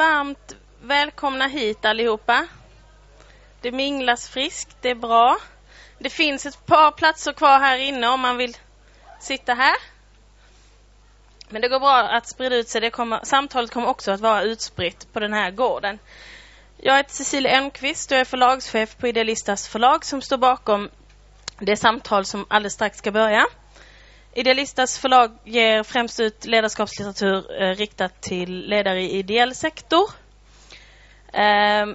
varmt välkomna hit allihopa. Det minglas friskt, det är bra. Det finns ett par platser kvar här inne om man vill sitta här. Men det går bra att sprida ut sig. Det kommer, samtalet kommer också att vara utspritt på den här gården. Jag heter Cecilia Elmqvist och är förlagschef på Idealistas förlag som står bakom det samtal som alldeles strax ska börja. Idealistas förlag ger främst ut ledarskapslitteratur eh, riktat till ledare i ideell sektor. Eh,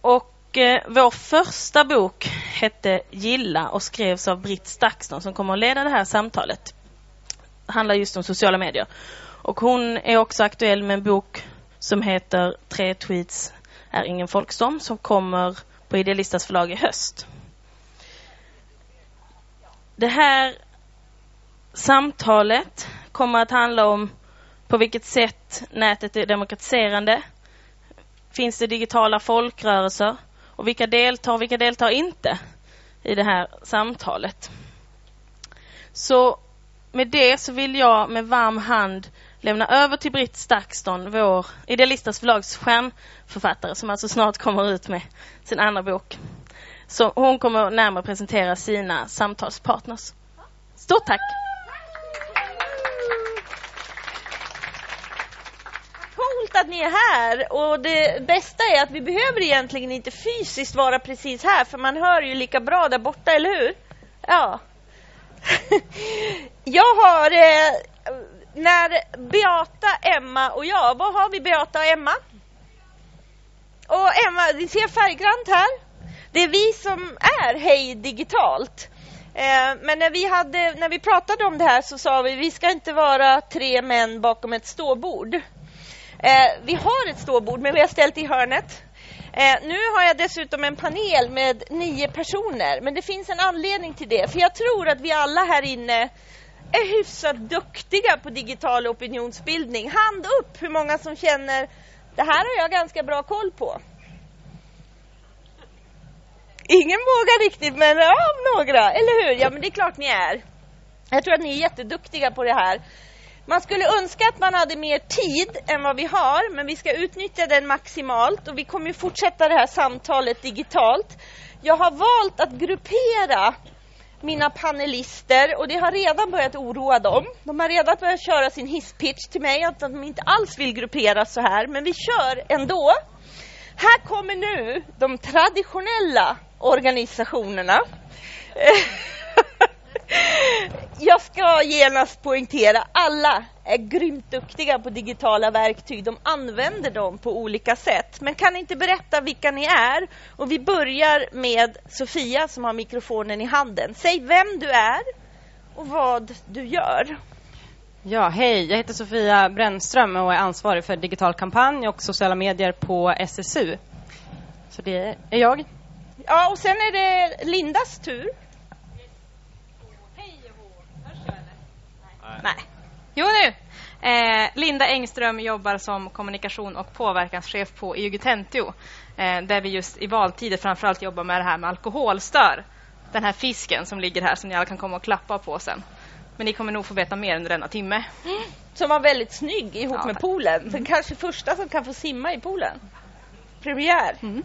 och eh, vår första bok hette Gilla och skrevs av Britt Stakston som kommer att leda det här samtalet. Det handlar just om sociala medier. Och hon är också aktuell med en bok som heter Tre tweets är ingen folkstorm som kommer på Idealistas förlag i höst. Det här Samtalet kommer att handla om på vilket sätt nätet är demokratiserande. Finns det digitala folkrörelser? Och vilka deltar och vilka deltar inte i det här samtalet? Så med det så vill jag med varm hand lämna över till Britt Stakston, vår Idealistas förlags stjärnförfattare som alltså snart kommer ut med sin andra bok. Så hon kommer närmare presentera sina samtalspartners. Stort tack! Roligt att ni är här och det bästa är att vi behöver egentligen inte fysiskt vara precis här för man hör ju lika bra där borta, eller hur? Ja. Jag har, eh, när Beata, Emma och jag, vad har vi Beata och Emma? Och Emma, ni ser färggrant här. Det är vi som är Hej Digitalt. Eh, men när vi, hade, när vi pratade om det här så sa vi vi ska inte vara tre män bakom ett ståbord. Eh, vi har ett ståbord, men vi har ställt i hörnet. Eh, nu har jag dessutom en panel med nio personer, men det finns en anledning till det. För jag tror att vi alla här inne är hyfsat duktiga på digital opinionsbildning. Hand upp hur många som känner det här har jag ganska bra koll på. Ingen vågar riktigt, men ja, några, eller hur? Ja, men det är klart ni är. Jag tror att ni är jätteduktiga på det här. Man skulle önska att man hade mer tid än vad vi har, men vi ska utnyttja den maximalt och vi kommer fortsätta det här samtalet digitalt. Jag har valt att gruppera mina panelister och det har redan börjat oroa dem. De har redan börjat köra sin hisspitch till mig att de inte alls vill grupperas så här, men vi kör ändå. Här kommer nu de traditionella organisationerna. Jag ska genast poängtera, alla är grymt duktiga på digitala verktyg. De använder dem på olika sätt. Men kan inte berätta vilka ni är? Och vi börjar med Sofia som har mikrofonen i handen. Säg vem du är och vad du gör. Ja, hej. Jag heter Sofia Brännström och är ansvarig för digital kampanj och sociala medier på SSU. Så det är jag. Ja, och sen är det Lindas tur. Nej. Jo nu! Eh, Linda Engström jobbar som kommunikation och påverkanschef på Eugutentio eh, där vi just i valtider framförallt jobbar med det här med alkoholstör. Den här fisken som ligger här som ni alla kan komma och klappa på sen. Men ni kommer nog få veta mer under denna timme. Som var väldigt snygg ihop ja, med poolen. Den kanske första som kan få simma i poolen. Premiär. Mm.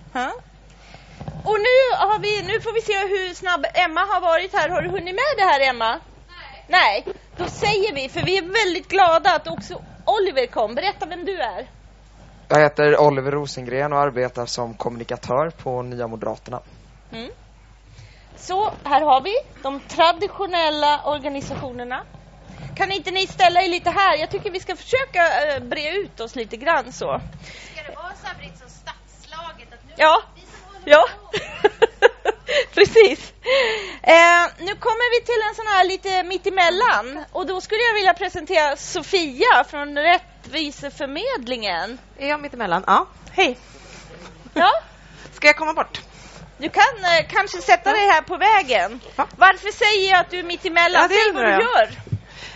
Och nu, har vi, nu får vi se hur snabb Emma har varit här. Har du hunnit med det här Emma? Nej. Då säger vi, för vi är väldigt glada att också Oliver kom. Berätta vem du är. Jag heter Oliver Rosengren och arbetar som kommunikatör på Nya Moderaterna. Mm. Så, här har vi de traditionella organisationerna. Kan inte ni ställa er lite här? Jag tycker vi ska försöka uh, bre ut oss lite grann så. Ska det vara så här Britt, som stadslaget? Att nu ja. Ja. Precis. Eh, nu kommer vi till en sån här lite mittemellan och då skulle jag vilja presentera Sofia från Rättviseförmedlingen. Är jag mittemellan? Ja. Hej. Ja. Ska jag komma bort? Du kan eh, kanske sätta dig här på vägen. Ja. Varför säger jag att du är mittemellan? Ja, Säg vad du gör.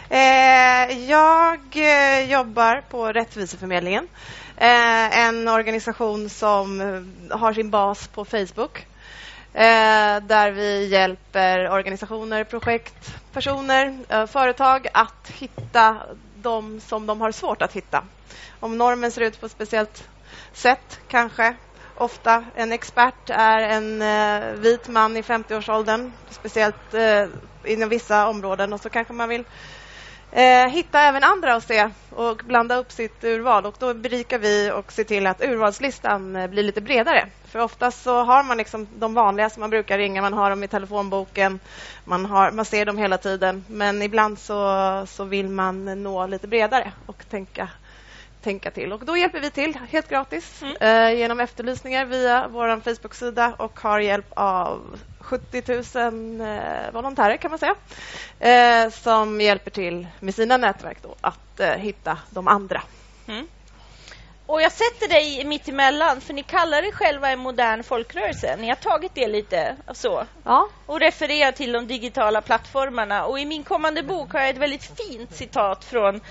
Eh, jag eh, jobbar på Rättviseförmedlingen. Eh, en organisation som har sin bas på Facebook Eh, där vi hjälper organisationer, projekt, personer, eh, företag att hitta de som de har svårt att hitta. Om normen ser ut på ett speciellt sätt, kanske. Ofta en expert är en eh, vit man i 50-årsåldern, speciellt eh, inom vissa områden och så kanske man vill eh, hitta även andra att se och blanda upp sitt urval. Och då berikar vi och ser till att urvalslistan eh, blir lite bredare. För oftast så har man liksom de vanliga som man brukar ringa, man har dem i telefonboken, man, har, man ser dem hela tiden. Men ibland så, så vill man nå lite bredare och tänka tänka till. Och då hjälper vi till helt gratis mm. eh, genom efterlysningar via vår Facebook-sida och har hjälp av 70 000 eh, volontärer kan man säga eh, som hjälper till med sina nätverk då, att eh, hitta de andra. Mm. Och jag sätter dig mitt emellan, för ni kallar er själva en modern folkrörelse. Ni har tagit det lite så. Ja. Och refererar till de digitala plattformarna. Och i min kommande bok har jag ett väldigt fint citat från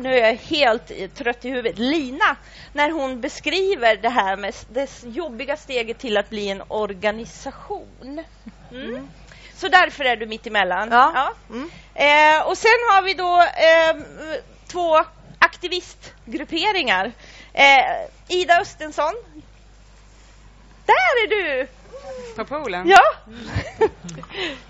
nu är jag helt trött i huvudet. Lina, när hon beskriver det här med det jobbiga steget till att bli en organisation. Mm. Mm. Så därför är du mitt emellan. Ja. ja. Mm. Eh, och sen har vi då eh, två aktivistgrupperingar. Eh, Ida Östensson. Där är du! På poolen? Ja.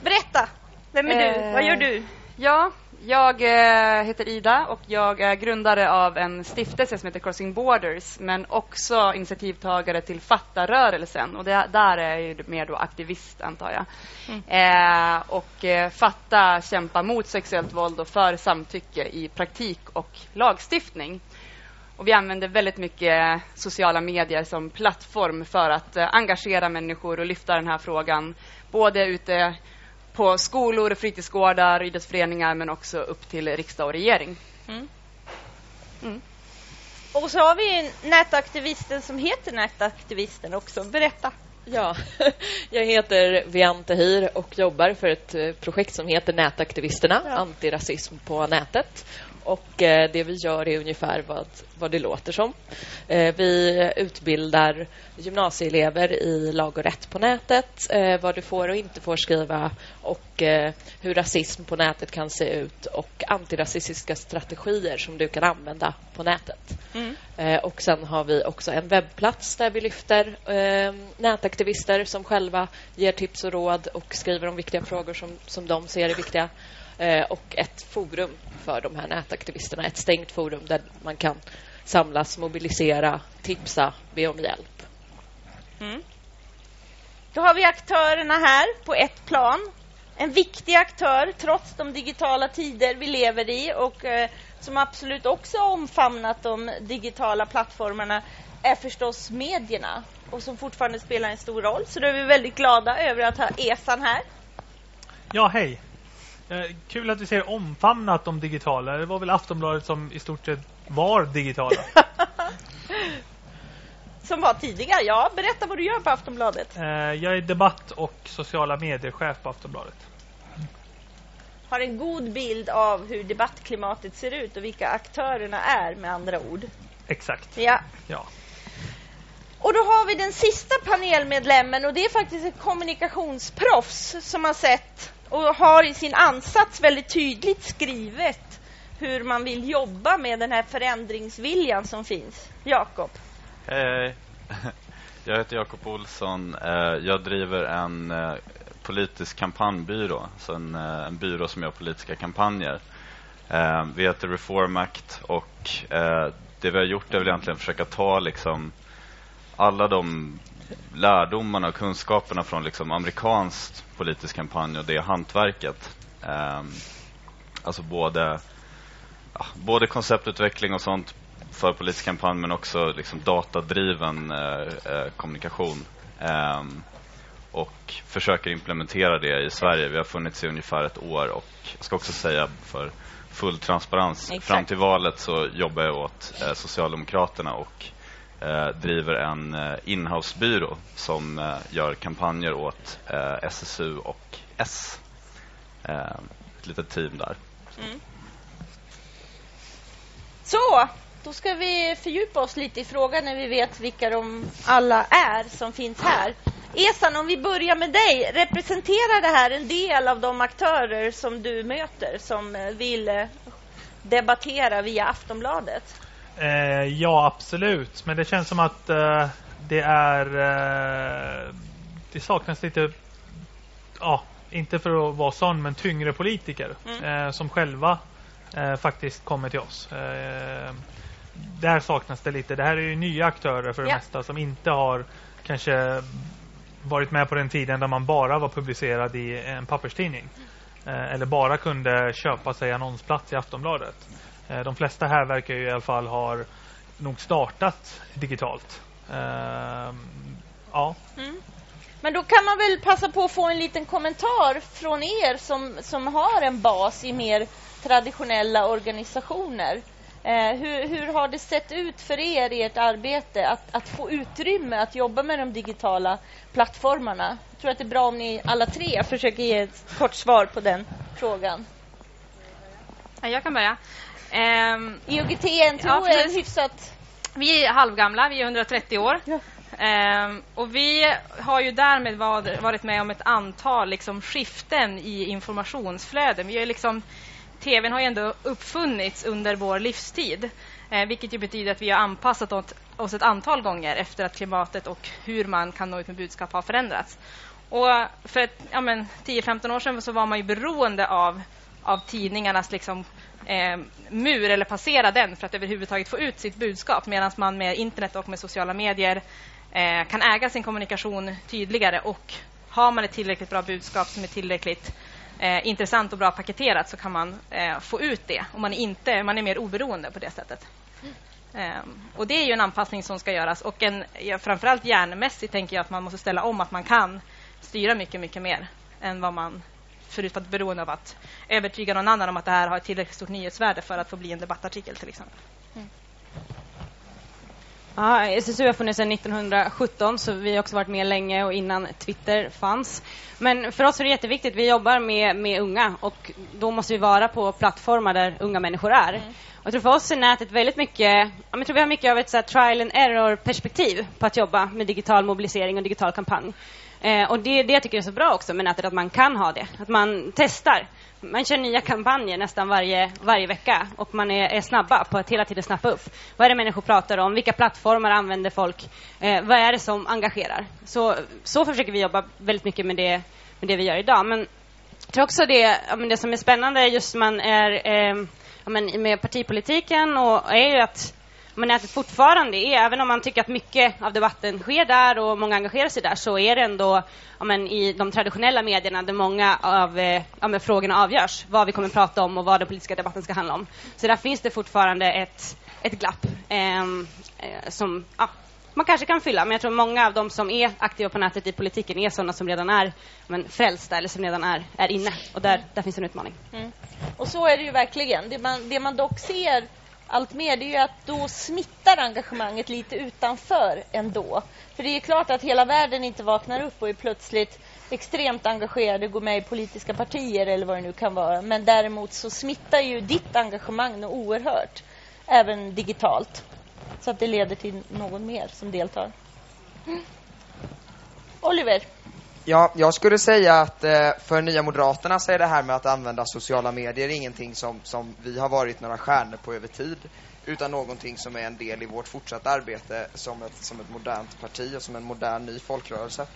Berätta. Vem är du? Vad gör du? Ja, jag eh, heter Ida och jag är grundare av en stiftelse som heter Crossing Borders men också initiativtagare till Fatta-rörelsen och det, där är jag mer då aktivist antar jag. Mm. Eh, och eh, Fatta kämpar mot sexuellt våld och för samtycke i praktik och lagstiftning. Och vi använder väldigt mycket sociala medier som plattform för att eh, engagera människor och lyfta den här frågan både ute på skolor, fritidsgårdar, idrottsföreningar men också upp till riksdag och regering. Mm. Mm. Och så har vi nätaktivisten som heter Nätaktivisten också. Berätta. Ja, jag heter Vian Tahir och jobbar för ett eh, projekt som heter Nätaktivisterna, ja. antirasism på nätet. Och eh, det vi gör är ungefär vad, vad det låter som. Eh, vi utbildar gymnasieelever i lag och rätt på nätet, eh, vad du får och inte får skriva och hur rasism på nätet kan se ut och antirasistiska strategier som du kan använda på nätet. Mm. Och sen har vi också en webbplats där vi lyfter nätaktivister som själva ger tips och råd och skriver om viktiga frågor som, som de ser är viktiga. Eh, och ett forum för de här nätaktivisterna. Ett stängt forum där man kan samlas, mobilisera, tipsa, be om hjälp. Mm. Då har vi aktörerna här på ett plan. En viktig aktör trots de digitala tider vi lever i och eh, som absolut också omfamnat de digitala plattformarna är förstås medierna och som fortfarande spelar en stor roll. Så då är vi väldigt glada över att ha Esan här. Ja, hej. Eh, kul att du säger omfamnat de digitala. Det var väl Aftonbladet som i stort sett var digitala. som var tidigare, ja. Berätta vad du gör på Aftonbladet. Eh, jag är debatt- och sociala medier-chef på Aftonbladet. Har en god bild av hur debattklimatet ser ut och vilka aktörerna är med andra ord. Exakt. Ja. ja. Och då har vi den sista panelmedlemmen och det är faktiskt ett kommunikationsproffs som har sett och har i sin ansats väldigt tydligt skrivet hur man vill jobba med den här förändringsviljan som finns. Jakob. Hej, jag heter Jakob Olsson. Eh, jag driver en eh, politisk kampanjbyrå, så en, eh, en byrå som gör politiska kampanjer. Vi heter Reform Act och det vi har gjort är väl egentligen att försöka ta liksom alla de lärdomarna och kunskaperna från liksom amerikanskt politisk kampanj och det hantverket. Um, alltså både, ja, både konceptutveckling och sånt för politisk kampanj men också liksom datadriven eh, eh, kommunikation. Um, och försöker implementera det i Sverige. Vi har funnits i ungefär ett år och jag ska också säga för full transparens. Exakt. Fram till valet så jobbar jag åt eh, Socialdemokraterna och Eh, driver en eh, inhousebyrå som eh, gör kampanjer åt eh, SSU och S. Eh, ett litet team där. Mm. Så, då ska vi fördjupa oss lite i frågan när vi vet vilka de alla är som finns här. Esan, om vi börjar med dig. Representerar det här en del av de aktörer som du möter som eh, vill eh, debattera via Aftonbladet? Eh, ja, absolut. Men det känns som att eh, det är... Eh, det saknas lite... Ja, inte för att vara sån, men tyngre politiker Mm. eh, som själva eh, faktiskt kommer till oss. Eh, där saknas det lite. Det här är ju nya aktörer för det Ja. mesta som inte har kanske varit med på den tiden där man bara var publicerad i en papperstidning. Eh, eller bara kunde köpa sig annonsplats i Aftonbladet. Eh, de flesta här verkar ju i alla fall ha nog startat digitalt. Eh, ja. Mm. Men då kan man väl passa på att få en liten kommentar från er som, som har en bas i mer traditionella organisationer. Eh, hur, hur har det sett ut för er i ert arbete att, att få utrymme att jobba med de digitala plattformarna? Jag tror att det är bra om ni alla tre försöker ge ett kort svar på den frågan. Ja, Jag kan börja. Ehm, IOGT NTO Ja, är en hyfsat... Vi är halvgamla, vi är 130 år. Ehm, och vi har ju därmed varit med om ett antal liksom, skiften i informationsflöden. Vi är liksom, TVn har ju ändå uppfunnits under vår livstid. Eh, vilket ju betyder att vi har anpassat åt, oss ett antal gånger efter att klimatet och hur man kan nå ut med budskap har förändrats. Och för ja, men 10-15 år sedan så var man ju beroende av, av tidningarnas liksom, eh, mur eller passera den för att överhuvudtaget få ut sitt budskap medan man med internet och med sociala medier eh, kan äga sin kommunikation tydligare. Och har man ett tillräckligt bra budskap som är tillräckligt eh, intressant och bra paketerat så kan man eh, få ut det. Och man är, inte, man är mer oberoende på det sättet. Ehm, och det är ju en anpassning som ska göras. Och en, ja, framförallt hjärnmässigt tänker jag att man måste ställa om att man kan styra mycket, mycket mer än vad man förut varit beroende av att övertyga någon annan om att det här har ett tillräckligt stort nyhetsvärde för att få bli en debattartikel till exempel. Ja, SSU har funnits sedan 1917 så vi har också varit med länge och innan Twitter fanns. Men för oss är det jätteviktigt, vi jobbar med, med unga och då måste vi vara på plattformar där unga människor är. Och jag tror för oss är nätet väldigt mycket, jag tror vi har mycket av ett så här, trial and error perspektiv på att jobba med digital mobilisering och digital kampanj. Eh, och det, det jag tycker är så bra också med nätet, att man kan ha det. Att man testar. Man kör nya kampanjer nästan varje, varje vecka och man är, är snabba på att hela tiden snappa upp. Vad är det människor pratar om? Vilka plattformar använder folk? Eh, vad är det som engagerar? Så, så försöker vi jobba väldigt mycket med det, med det vi gör idag. Men jag tror också det, ja, men det som är spännande just man är eh, ja, men med partipolitiken och är ju att men nätet fortfarande är, även om man tycker att mycket av debatten sker där och många engagerar sig där, så är det ändå ja, men i de traditionella medierna där många av eh, ja, men frågorna avgörs. Vad vi kommer att prata om och vad den politiska debatten ska handla om. Så där finns det fortfarande ett, ett glapp ehm, eh, som ja, man kanske kan fylla. Men jag tror många av de som är aktiva på nätet i politiken är sådana som redan är men, frälsta eller som redan är, är inne. Och där, där finns en utmaning. Mm. Och så är det ju verkligen. Det man, det man dock ser allt mer det är ju att då smittar engagemanget lite utanför ändå. För det är klart att hela världen inte vaknar upp och är plötsligt extremt engagerade, går med i politiska partier eller vad det nu kan vara. Men däremot så smittar ju ditt engagemang något oerhört, även digitalt. Så att det leder till någon mer som deltar. Oliver? Ja, jag skulle säga att eh, för Nya Moderaterna så är det här med att använda sociala medier ingenting som, som vi har varit några stjärnor på över tid utan någonting som är en del i vårt fortsatta arbete som ett, som ett modernt parti och som en modern ny folkrörelse.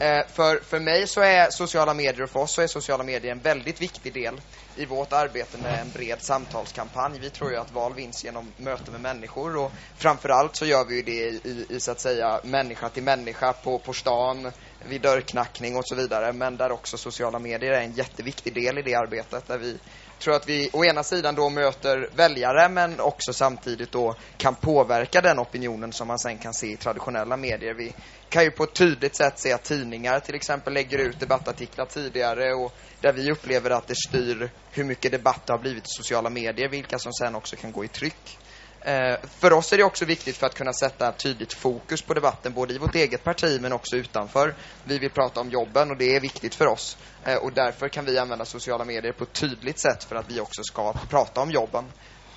Eh, för, för mig så är sociala medier och för oss så är sociala medier en väldigt viktig del i vårt arbete med en bred samtalskampanj. Vi tror ju att val vinns genom möte med människor och framförallt så gör vi ju det i, i, i så att säga människa till människa på, på stan, vid dörrknackning och så vidare. Men där också sociala medier är en jätteviktig del i det arbetet. Där vi tror att vi å ena sidan då möter väljare men också samtidigt då kan påverka den opinionen som man sen kan se i traditionella medier. Vi kan ju på ett tydligt sätt se att tidningar till exempel lägger ut debattartiklar tidigare och där vi upplever att det styr hur mycket debatt det har blivit i sociala medier, vilka som sen också kan gå i tryck. Eh, för oss är det också viktigt för att kunna sätta tydligt fokus på debatten, både i vårt eget parti men också utanför. Vi vill prata om jobben och det är viktigt för oss. Eh, och därför kan vi använda sociala medier på ett tydligt sätt för att vi också ska prata om jobben.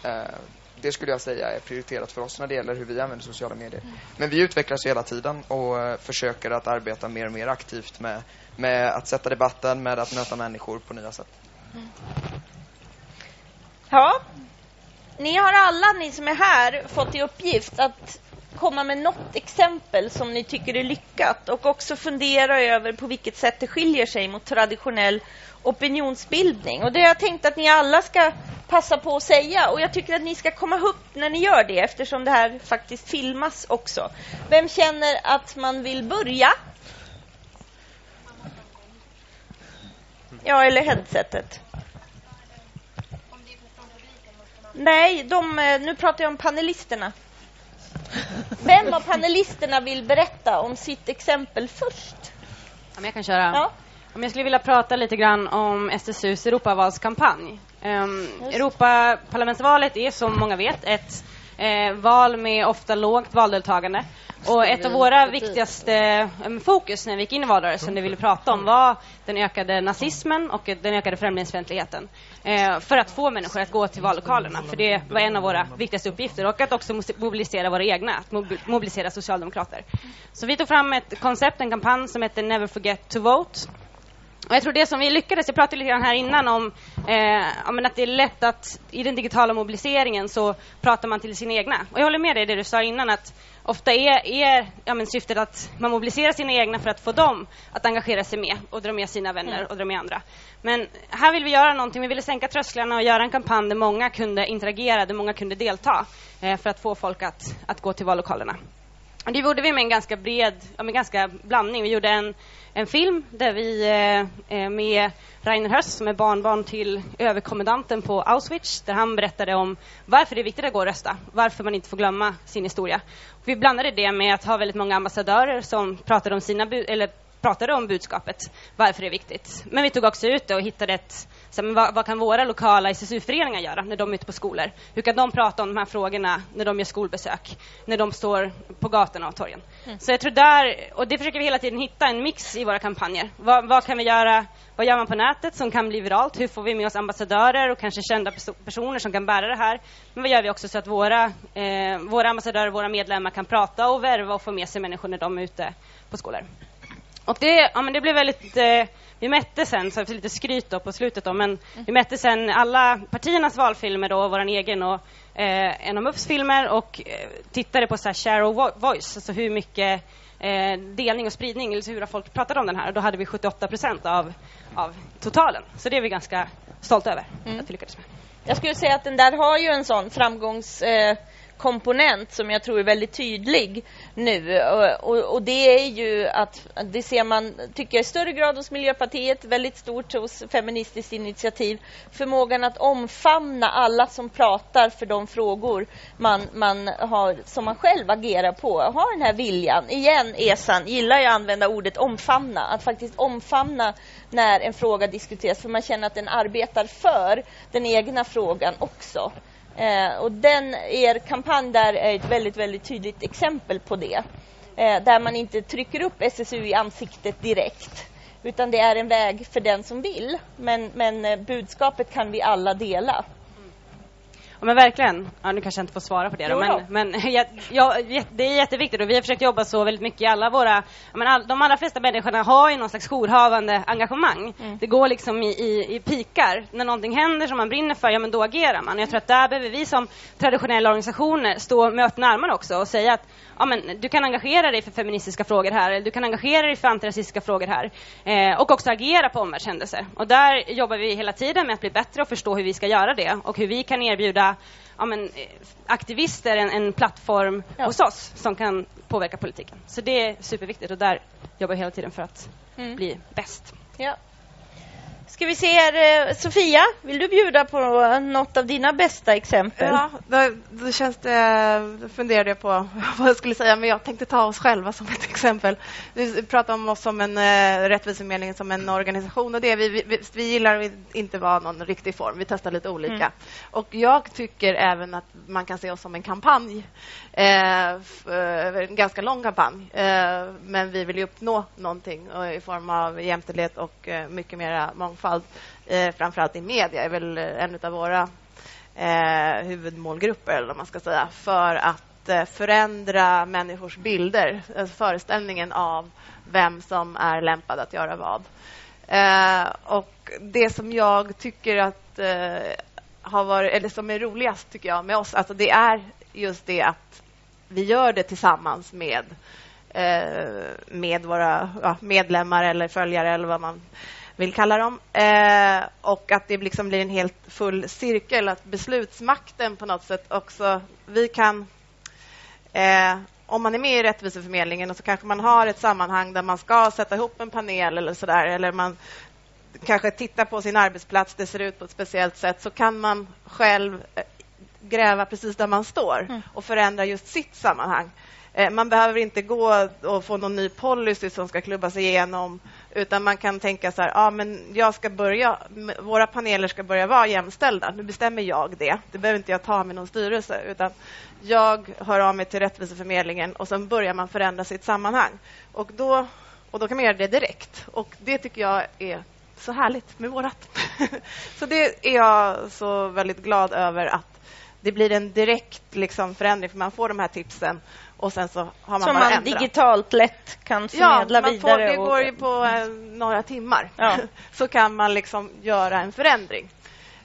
Eh, det skulle jag säga är prioriterat för oss när det gäller hur vi använder sociala medier. Men vi utvecklas hela tiden och försöker att arbeta mer och mer aktivt med, med att sätta debatten, med att möta människor på nya sätt. Ja ni har alla, ni som är här, fått i uppgift att komma med något exempel som ni tycker är lyckat och också fundera över på vilket sätt det skiljer sig mot traditionell opinionsbildning. Och det har jag tänkt att ni alla ska passa på att säga och jag tycker att ni ska komma upp när ni gör det eftersom det här faktiskt filmas också. Vem känner att man vill börja? Ja, eller headsetet. Nej, de, eh, nu pratar jag om panelisterna. Vem av panelisterna vill berätta om sitt exempel först? Om jag kan köra. Ja. Om jag skulle vilja prata lite grann om SSUs Europavalskampanj. Um, Europaparlamentsvalet är som många vet ett eh, val med ofta lågt valdeltagande. Och ett av våra viktigaste um, fokus när vi gick in i valrörelsen, det vi ville prata om, var den ökade nazismen och den ökade främlingsfientligheten. Eh, för att få människor att gå till vallokalerna. För det var en av våra viktigaste uppgifter. Och att också mobilisera våra egna, att mobilisera socialdemokrater. Så vi tog fram ett koncept, en kampanj som heter Never Forget to Vote. Och jag tror det som vi lyckades, jag pratade lite grann här innan om eh, att det är lätt att i den digitala mobiliseringen så pratar man till sina egna. Och jag håller med dig det du sa innan att ofta är, är ja, syftet att man mobiliserar sina egna för att få dem att engagera sig med och dra med sina vänner mm. och dra med andra. Men här vill vi göra någonting, vi ville sänka trösklarna och göra en kampanj där många kunde interagera, där många kunde delta eh, för att få folk att, att gå till vallokalerna. Det gjorde vi med en ganska bred, ja, med ganska blandning. Vi gjorde en, en film där vi eh, eh med Rainer Höss som är barnbarn till överkommendanten på Auschwitz där han berättade om varför det är viktigt att gå och rösta, varför man inte får glömma sin historia. Vi blandade det med att ha väldigt många ambassadörer som pratade om, sina eller pratade om budskapet, varför det är viktigt. Men vi tog också ut det och hittade ett så, men vad, vad, kan våra lokala SSU-föreningar göra när de är ute på skolor? Hur kan de prata om de här frågorna när de gör skolbesök? När de står på gatorna och torgen? Mm. Så jag tror där, och det försöker vi hela tiden hitta en mix i våra kampanjer. Vad, vad, kan vi göra? Vad gör man på nätet som kan bli viralt? Hur får vi med oss ambassadörer och kanske kända personer som kan bära det här? Men vad gör vi också så att våra, eh, våra ambassadörer, våra medlemmar kan prata och värva och få med sig människor när de är ute på skolor? Och det, ja, men det blev väldigt eh, vi mätte sen, så lite skryt då på slutet då, men mm. vi mätte sen alla partiernas valfilmer då, vår egen och eh, en av MUFs filmer och eh, tittade på så här share of voice, alltså hur mycket eh, delning och spridning, eller hur folk pratade om den här. Och då hade vi 78 procent av, av totalen. Så det är vi ganska stolta över mm. att vi lyckades med. Jag skulle säga att den där har ju en sån framgångs... Eh komponent som jag tror är väldigt tydlig nu. Och, och, och, det är ju att det ser man, tycker jag, i större grad hos Miljöpartiet, väldigt stort hos Feministiskt initiativ, förmågan att omfamna alla som pratar för de frågor man, man har, som man själv agerar på, har den här viljan. Igen, Esan, gillar jag att använda ordet omfamna, att faktiskt omfamna när en fråga diskuteras, för man känner att den arbetar för den egna frågan också. Eh, och den, er kampanj där är ett väldigt, väldigt tydligt exempel på det. Eh, där man inte trycker upp SSU i ansiktet direkt. Utan det är en väg för den som vill. Men, men eh, budskapet kan vi alla dela. Ja, men verkligen. Ja, nu kanske jag inte får svara på det. Då, men, men ja, ja, det är jätteviktigt och vi har försökt jobba så väldigt mycket i alla våra... Men all, de allra flesta människorna har ju någon slags jourhavande engagemang. Mm. Det går liksom i, i, i, pikar. När någonting händer som man brinner för, ja men då agerar man. Jag tror att där behöver vi som traditionella organisationer stå med öppna armar också och säga att ja, men, du kan engagera dig för feministiska frågor här, eller du kan engagera dig för antirasistiska frågor här. Eh, och också agera på omvärldshändelser. Och där jobbar vi hela tiden med att bli bättre och förstå hur vi ska göra det och hur vi kan erbjuda ja, men, eh, aktivister en, en plattform ja. hos oss som kan påverka politiken. Så det är superviktigt och där jobbar vi hela tiden för att mm. bli bäst. Ja. Ska vi se här, eh, Sofia, vill du bjuda på något av dina bästa exempel? Ja, då, då känns det, då funderade jag på vad jag skulle säga, men jag tänkte ta oss själva som ett exempel. Vi pratar om oss som en eh, rättviseförmedling, som en organisation och det vi, vi, vi gillar att inte vara någon riktig form. Vi testar lite olika. Mm. Och jag tycker även att man kan se oss som en kampanj. Eh, eh en ganska lång kampanj. Eh, men vi vill ju uppnå någonting i form av jämställdhet och eh, mycket mer mångfald mångfald, eh, framförallt i media, är väl eh, en av våra eh, huvudmålgrupper, eller vad man ska säga, för att eh, förändra människors bilder, alltså föreställningen av vem som är lämpad att göra vad. Eh, och det som jag tycker att eh, har varit, eller som är roligast tycker jag med oss, alltså det är just det att vi gör det tillsammans med eh, med våra ja, medlemmar eller följare eller vad man vill kalla dem. Eh, och att det liksom blir en helt full cirkel, att beslutsmakten på något sätt också... Vi kan... Eh, om man är med i Rättviseförmedlingen och så kanske man har ett sammanhang där man ska sätta ihop en panel eller sådär, eller man kanske tittar på sin arbetsplats, det ser ut på ett speciellt sätt, så kan man själv eh, gräva precis där man står mm. och förändra just sitt sammanhang. Eh, man behöver inte gå och få någon ny policy som ska klubbas igenom utan man kan tänka så här, ja, men jag ska börja, våra paneler ska börja vara jämställda. Nu bestämmer jag det. Det behöver inte jag ta med någon styrelse. Utan jag hör av mig till Rättviseförmedlingen och sen börjar man förändra sitt sammanhang. Och då, och då kan man göra det direkt. Och det tycker jag är så härligt med vårat. så det är jag så väldigt glad över att det blir en direkt liksom, förändring för man får de här tipsen och sen så har man Som man digitalt lätt kan förmedla ja, man vidare. Får, det och... går ju på eh, några timmar. Ja. så kan man liksom göra en förändring.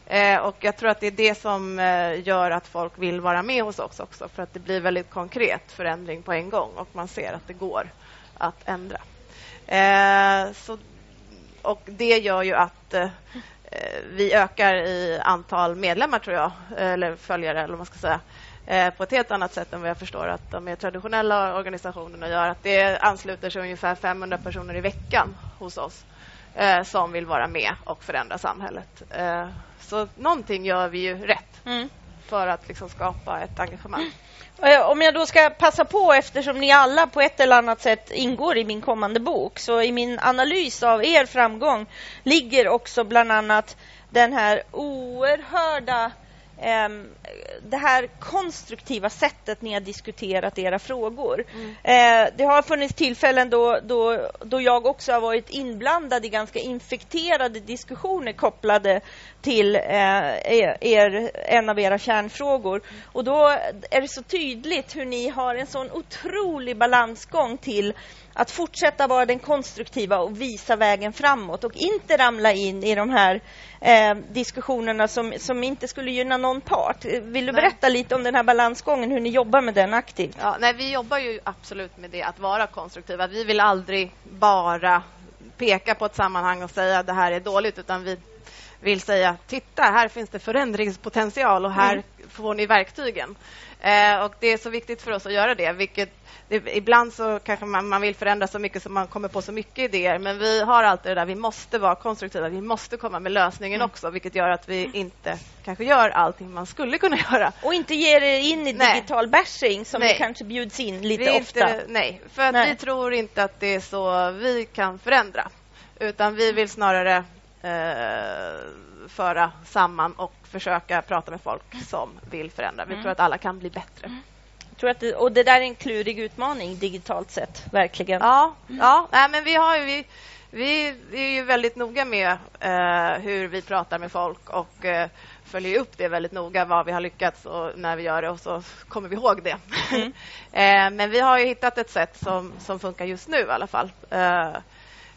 Eh, och Jag tror att det är det som eh, gör att folk vill vara med hos oss också. För att det blir väldigt konkret förändring på en gång och man ser att det går att ändra. Eh, så, och Det gör ju att eh, vi ökar i antal medlemmar, tror jag, eller följare, eller vad man ska säga eh, på ett helt annat sätt än vad jag förstår att de mer traditionella organisationerna gör. Att det ansluter sig ungefär 500 personer i veckan hos oss eh, som vill vara med och förändra samhället. Eh, så någonting gör vi ju rätt mm. för att liksom skapa ett engagemang. Eh, om jag då ska passa på, eftersom ni alla på ett eller annat sätt ingår i min kommande bok, så i min analys av er framgång ligger också bland annat den här oerhörda det här konstruktiva sättet ni har diskuterat era frågor. Mm. Eh, det har funnits tillfällen då, då, då jag också har varit inblandad i ganska infekterade diskussioner kopplade till eh, er, en av era kärnfrågor. Och då är det så tydligt hur ni har en sån otrolig balansgång till att fortsätta vara den konstruktiva och visa vägen framåt och inte ramla in i de här eh, diskussionerna som, som inte skulle gynna någon part. Vill du nej. berätta lite om den här balansgången, hur ni jobbar med den aktivt? Ja, nej, vi jobbar ju absolut med det, att vara konstruktiva. Vi vill aldrig bara peka på ett sammanhang och säga att det här är dåligt, utan vi vill säga titta, här finns det förändringspotential och här mm. får ni verktygen. Eh, och Det är så viktigt för oss att göra det, vilket det, ibland så kanske man, man, vill förändra så mycket så man kommer på så mycket idéer. Men vi har alltid det där, vi måste vara konstruktiva. Vi måste komma med lösningen mm. också, vilket gör att vi inte kanske gör allting man skulle kunna göra. Och inte ger er in i nej. digital bashing som nej. kanske bjuds in lite vi ofta. Inte, nej, för att nej. vi tror inte att det är så vi kan förändra. Utan vi vill snarare eh, föra samman och försöka prata med folk som vill förändra. Vi mm. tror att alla kan bli bättre. Mm tror att det, och det där är en klurig utmaning digitalt sett, verkligen. Ja, ja. Nej, men vi har ju, vi, vi är ju väldigt noga med eh, hur vi pratar med folk och eh, följer upp det väldigt noga, vad vi har lyckats och när vi gör det och så kommer vi ihåg det. Mm. eh, men vi har ju hittat ett sätt som, som funkar just nu i alla fall. Eh,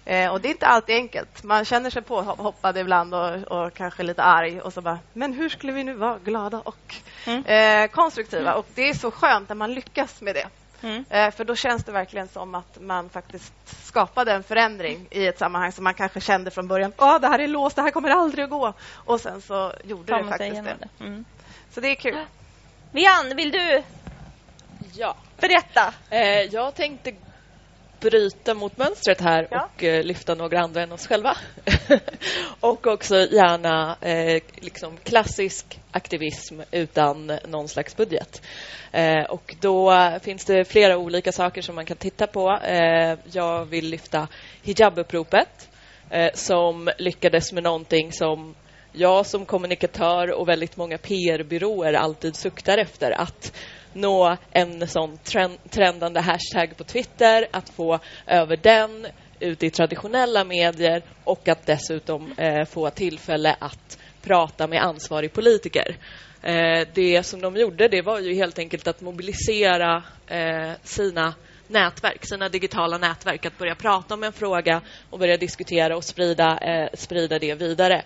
Eh, och Det är inte alltid enkelt. Man känner sig påhoppad ibland och, och, kanske lite arg. Och så bara, men hur skulle vi nu vara glada och mm. eh, konstruktiva? Och Det är så skönt när man lyckas med det. Mm. Eh, för då känns det verkligen som att man faktiskt skapade en förändring i ett sammanhang som man kanske kände från början. Åh, det här är låst, det här kommer aldrig att gå. Och sen så gjorde Kom det faktiskt det. det. Mm. Så det är kul. Vian, vill du ja. berätta? Eh, jag tänkte bryta mot mönstret här ja. och eh, lyfta några andra än oss själva. och också gärna eh, liksom klassisk aktivism utan någon slags budget. Eh, och då finns det flera olika saker som man kan titta på. Eh, jag vill lyfta hijabuppropet eh, som lyckades med någonting som jag som kommunikatör och väldigt många PR-byråer alltid suktar efter. Att nå en sån trendande hashtag på Twitter, att få över den ut i traditionella medier och att dessutom eh, få tillfälle att prata med ansvarig politiker. Eh, det som de gjorde det var ju helt enkelt att mobilisera eh, sina nätverk, sina digitala nätverk, att börja prata om en fråga och börja diskutera och sprida, eh, sprida det vidare.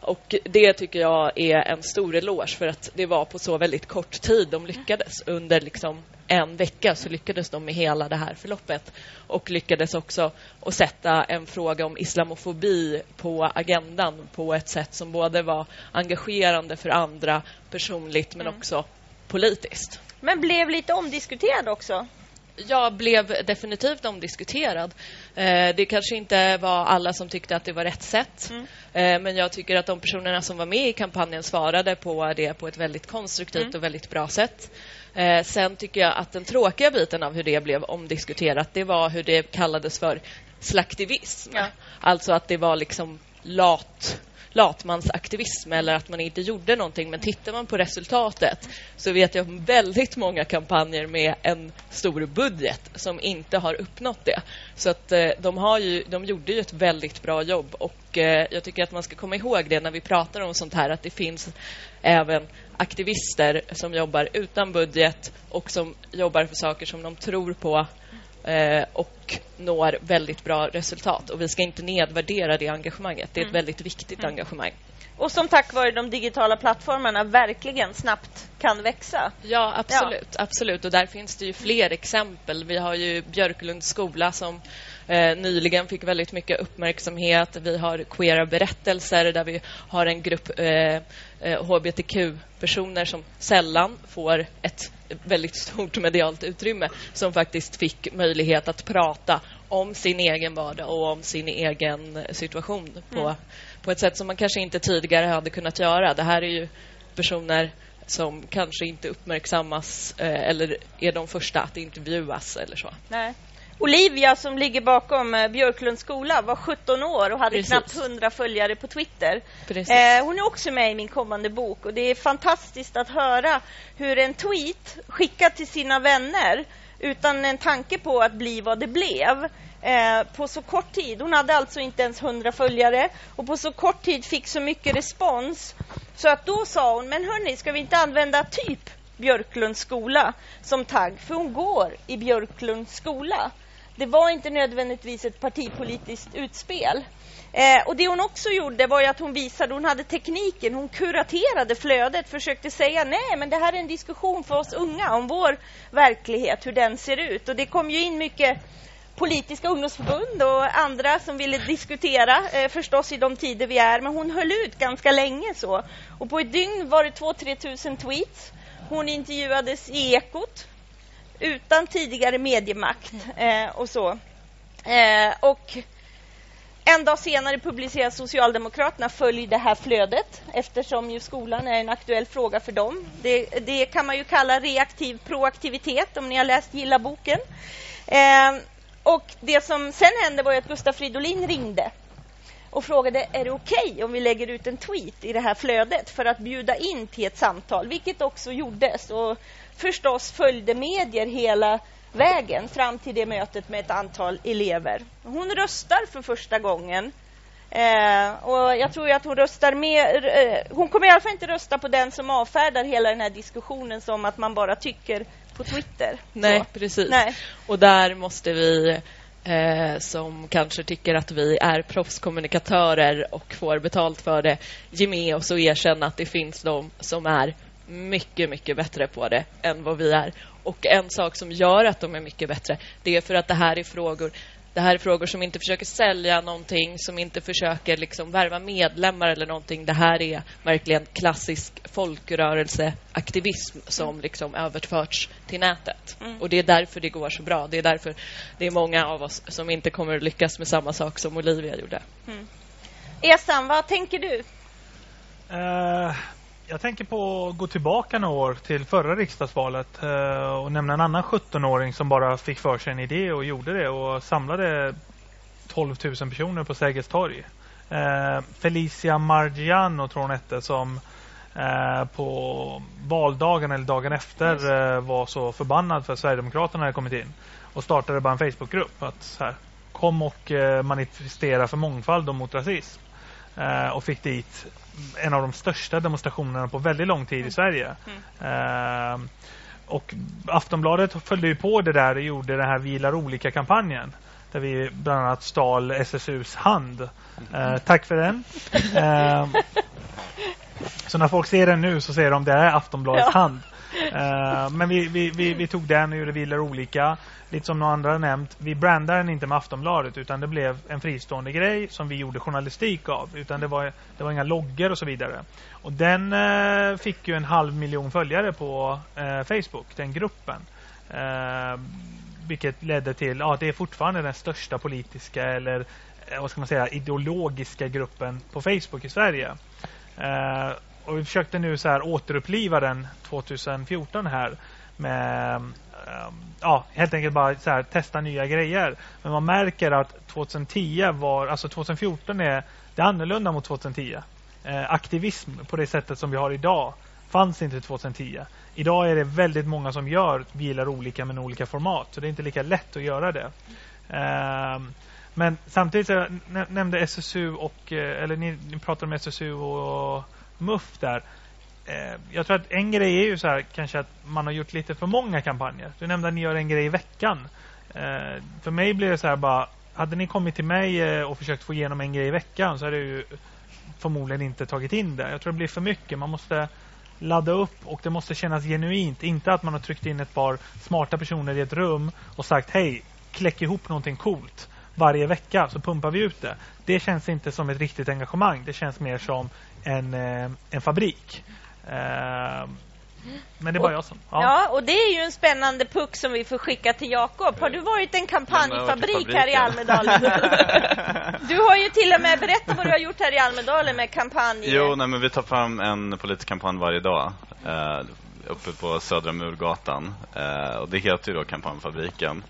Och det tycker jag är en stor eloge för att det var på så väldigt kort tid de lyckades. Under liksom en vecka så lyckades de med hela det här förloppet och lyckades också att sätta en fråga om islamofobi på agendan på ett sätt som både var engagerande för andra personligt men Mm. också politiskt. Men blev lite omdiskuterad också. Jag blev definitivt omdiskuterad. Eh, det kanske inte var alla som tyckte att det var rätt sätt. Mm. Eh, men jag tycker att de personerna som var med i kampanjen svarade på det på ett väldigt konstruktivt Mm. och väldigt bra sätt. Eh, sen tycker jag att den tråkiga biten av hur det blev omdiskuterat, det var hur det kallades för slaktivism. Ja. Alltså att det var liksom lat latmansaktivism eller att man inte gjorde någonting. Men tittar man på resultatet så vet jag om väldigt många kampanjer med en stor budget som inte har uppnått det. Så att eh, de, har ju, de gjorde ju ett väldigt bra jobb och eh, jag tycker att man ska komma ihåg det när vi pratar om sånt här att det finns även aktivister som jobbar utan budget och som jobbar för saker som de tror på och når väldigt bra resultat. Och vi ska inte nedvärdera det engagemanget. Det är ett Mm. väldigt viktigt Mm. engagemang. Och som tack vare de digitala plattformarna verkligen snabbt kan växa. Ja, absolut. absolut. Och där finns det ju fler exempel. Vi har ju Björklunds skola som eh, nyligen fick väldigt mycket uppmärksamhet. Vi har queera berättelser där vi har en grupp eh, eh, hbtq-personer som sällan får ett väldigt stort medialt utrymme som faktiskt fick möjlighet att prata om sin egen vardag och om sin egen situation på, Mm. på ett sätt som man kanske inte tidigare hade kunnat göra. Det här är ju personer som kanske inte uppmärksammas eh, eller är de första att intervjuas eller så. Nej. Olivia som ligger bakom eh, Björklunds skola var 17 år och hade Precis. knappt 100 följare på Twitter. Eh, hon är också med i min kommande bok och det är fantastiskt att höra hur en tweet skickad till sina vänner utan en tanke på att bli vad det blev eh, på så kort tid. Hon hade alltså inte ens 100 följare och på så kort tid fick så mycket respons så att då sa hon, men hörni, ska vi inte använda typ Björklunds skola som tagg? För hon går i Björklunds skola. Det var inte nödvändigtvis ett partipolitiskt utspel. Eh, och det hon också gjorde var ju att hon visade, hon hade tekniken, hon kuraterade flödet, försökte säga nej men det här är en diskussion för oss unga om vår verklighet, hur den ser ut. Och det kom ju in mycket politiska ungdomsförbund och andra som ville diskutera eh, förstås i de tider vi är. Men hon höll ut ganska länge så. Och på ett dygn var det 2-3 tusen tweets. Hon intervjuades i Ekot utan tidigare mediemakt eh, och så. Eh, och en dag senare publicerar Socialdemokraterna följ det här flödet eftersom ju skolan är en aktuell fråga för dem. Det, det kan man ju kalla reaktiv proaktivitet om ni har läst Gilla boken. Eh, och det som sen hände var ju att Gustaf Fridolin ringde och frågade är det okej om vi lägger ut en tweet i det här flödet för att bjuda in till ett samtal, vilket också gjordes. Och förstås följde medier hela vägen fram till det mötet med ett antal elever. Hon röstar för första gången. Eh, och jag tror att hon röstar med... Eh, hon kommer i alla fall inte rösta på den som avfärdar hela den här diskussionen som att man bara tycker på Twitter. Nej, Så. precis. Nej. Och där måste vi eh, som kanske tycker att vi är proffskommunikatörer och får betalt för det ge med oss och erkänna att det finns de som är mycket, mycket bättre på det än vad vi är. Och en sak som gör att de är mycket bättre, det är för att det här är frågor det här är frågor som inte försöker sälja någonting, som inte försöker liksom värva medlemmar eller någonting. Det här är verkligen klassisk folkrörelseaktivism som liksom överförts till nätet. Mm. Och det är därför det går så bra. Det är därför det är många av oss som inte kommer att lyckas med samma sak som Olivia gjorde. Mm. Esan, vad tänker du? Eh, jag tänker på att gå tillbaka några år till förra riksdagsvalet eh, och nämna en annan 17-åring som bara fick för sig en idé och gjorde det och samlade 12 000 personer på Sergels torg. Eh, Felicia Margiano tror hon hette som eh, på valdagen eller dagen efter var så förbannad för att Sverigedemokraterna hade kommit in och startade bara en Facebookgrupp att så här, kom och manifestera för mångfald och mot rasism och fick dit en av de största demonstrationerna på väldigt lång tid i Sverige. Eh, och Aftonbladet följde ju på det där och gjorde den här Vi gillar olika-kampanjen. där vi bland annat stal SSUs hand. Eh, tack för den. Eh, så när folk ser den nu så ser de det är Aftonbladets Ja. hand. Eh, men vi, vi, vi, vi tog den och gjorde villor olika. Lite som några andra har nämnt. Vi brandade den inte med Aftonbladet utan det blev en fristående grej som vi gjorde journalistik av. Utan det var, det var inga loggor och så vidare. Och den eh, fick ju en halv miljon följare på eh, Facebook, den gruppen. Eh, vilket ledde till att det är fortfarande den största politiska eller eh, vad ska man säga, ideologiska gruppen på Facebook i Sverige. Eh, och vi försökte nu så här återuppliva den 2014 här med ehm, ja, helt enkelt bara så här, testa nya grejer. Men man märker att 2010 var, alltså 2014 är det är annorlunda mot 2010. Eh, aktivism på det sättet som vi har idag fanns inte 2010. Idag är det väldigt många som gör bilar olika men olika format. Så det är inte lika lätt att göra det. Eh, men samtidigt så jag nämnde SSU och eh, eller ni, ni pratade om SSU och muff där. Eh, jag tror att en grej är ju så här kanske att man har gjort lite för många kampanjer. Du nämnde att ni gör en grej i veckan. Eh, för mig blir det så här bara hade ni kommit till mig eh, och försökt få igenom en grej i veckan så hade jag ju förmodligen inte tagit in det. Jag tror det blir för mycket. Man måste ladda upp och det måste kännas genuint. Inte att man har tryckt in ett par smarta personer i ett rum och sagt hej, kläck ihop någonting coolt varje vecka så pumpar vi ut det. Det känns inte som ett riktigt engagemang. Det känns mer som en, eh, en fabrik. Eh, men det är bara jag som... Ja. och det är ju en spännande puck som vi får skicka till Jakob. Har du varit en kampanjfabrik här i Almedalen? Du har ju till och med berättat vad du har gjort här i Almedalen med kampanj. Jo, nej, men vi tar fram en politisk kampanj varje dag eh, uppe på Södra Murgatan. Eh, och det heter ju då Kampanjfabriken.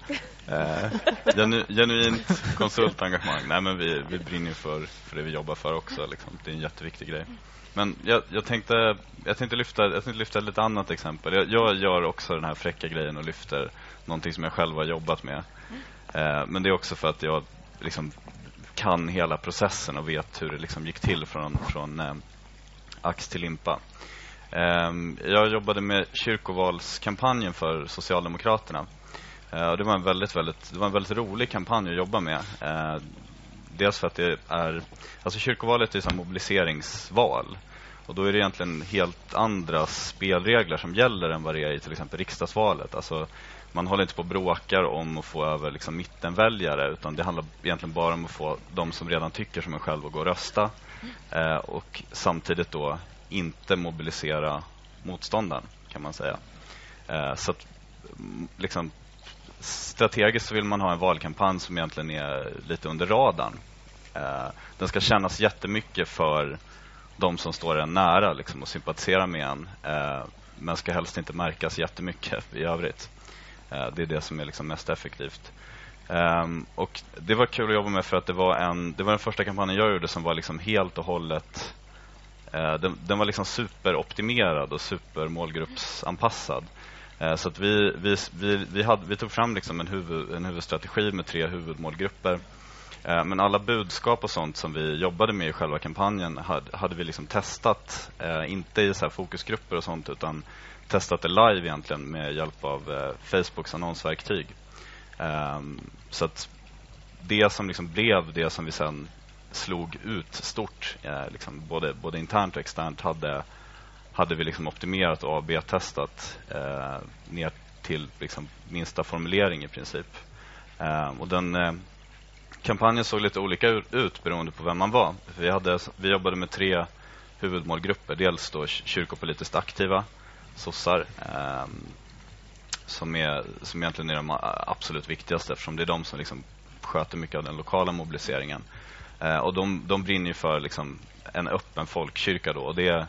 Eh, genu, genuint konsultengagemang. Nej, men vi, vi brinner ju för, för det vi jobbar för också. Liksom. Det är en jätteviktig grej. Men jag, jag, tänkte, jag, tänkte lyfta, jag tänkte lyfta ett lite annat exempel. Jag, jag gör också den här fräcka grejen och lyfter någonting som jag själv har jobbat med. Eh, men det är också för att jag liksom kan hela processen och vet hur det liksom gick till från, från eh, ax till limpa. Ehm, jag jobbade med kyrkovalskampanjen för Socialdemokraterna. Eh, det var en väldigt, väldigt, det var en väldigt rolig kampanj att jobba med. Eh, dels för att det är, alltså kyrkovalet är ett mobiliseringsval. Och då är det egentligen helt andra spelregler som gäller än vad det är i till exempel riksdagsvalet. Alltså, man håller inte på och bråkar om att få över liksom mittenväljare utan det handlar egentligen bara om att få de som redan tycker som en själv att gå och rösta. Eh, och samtidigt då inte mobilisera motståndaren kan man säga. Eh, så att mm, liksom strategiskt så vill man ha en valkampanj som egentligen är lite under radarn. Eh, den ska kännas jättemycket för de som står en nära liksom, och sympatiserar med en. Eh, men ska helst inte märkas jättemycket i övrigt. Eh, det är det som är liksom mest effektivt. Um, och Det var kul att jobba med för att det var, en, det var den första kampanjen jag gjorde som var liksom helt och hållet uh, Eh, den, den, var liksom superoptimerad och supermålgruppsanpassad. Eh, så att vi, vi, vi, vi, hade, vi tog fram liksom en, huvud, en huvudstrategi med tre huvudmålgrupper. Eh, men alla budskap och sånt som vi jobbade med i själva kampanjen hade, hade vi liksom testat. inte i så här fokusgrupper och sånt utan testat det live egentligen med hjälp av Facebooks annonsverktyg. Så att det som liksom blev det som vi sen slog ut stort, eh, liksom både, både internt och externt, hade, hade vi liksom optimerat och AB-testat eh, ner till liksom minsta formulering i princip. Eh, och den eh, kampanjen såg lite olika ut beroende på vem man var. Vi, hade, vi jobbade med tre huvudmålgrupper. Dels då kyrkopolitiskt aktiva, sossar, eh, som, är, som egentligen är de absolut viktigaste eftersom det är de som liksom sköter mycket av den lokala mobiliseringen. Eh, och de, de brinner ju för liksom en öppen folkkyrka då och det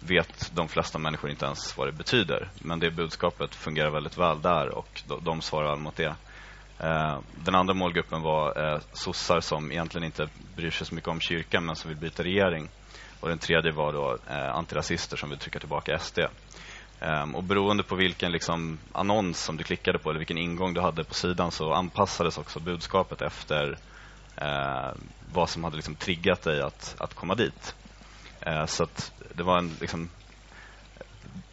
vet de flesta människor inte ens vad det betyder. Men det budskapet fungerar väldigt väl där och de, de svarar väl mot det. Eh, den andra målgruppen var eh, sossar som egentligen inte bryr sig så mycket om kyrkan men som vill byta regering. Och den tredje var då eh, antirasister som vill trycka tillbaka SD. Eh, och beroende på vilken liksom, annons som du klickade på eller vilken ingång du hade på sidan så anpassades också budskapet efter uh, vad som hade liksom, triggat dig att, att komma dit. Uh, så det var en liksom,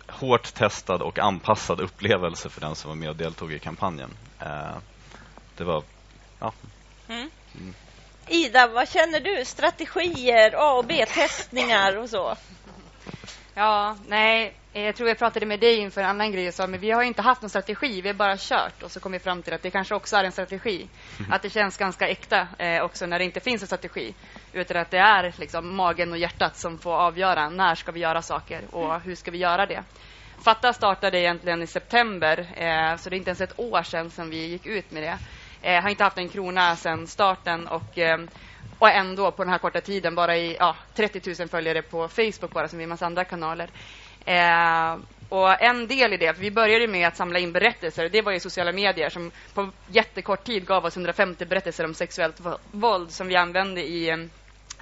hårt testad och anpassad upplevelse för den som var med och deltog i kampanjen. Uh, det var ja, Ida, vad känner du? Strategier, A och B-testningar och så? Ja, nej, jag tror jag pratade med dig inför en annan grej och sa men vi har inte haft någon strategi, vi har bara kört och så kom vi fram till att det kanske också är en strategi. Att det känns ganska äkta eh, också när det inte finns en strategi. Utan att det är liksom magen och hjärtat som får avgöra när ska vi göra saker och hur ska vi göra det. Fatta startade egentligen i september, eh, så det är inte ens ett år sedan som vi gick ut med det. Eh, har inte haft en krona sedan starten och, eh, och ändå på den här korta tiden bara i ja, 30 000 följare på Facebook bara som i en massa andra kanaler. Eh, och en del i det, för vi började med att samla in berättelser. Det var ju sociala medier som på jättekort tid gav oss 150 berättelser om sexuellt våld som vi använde i eh,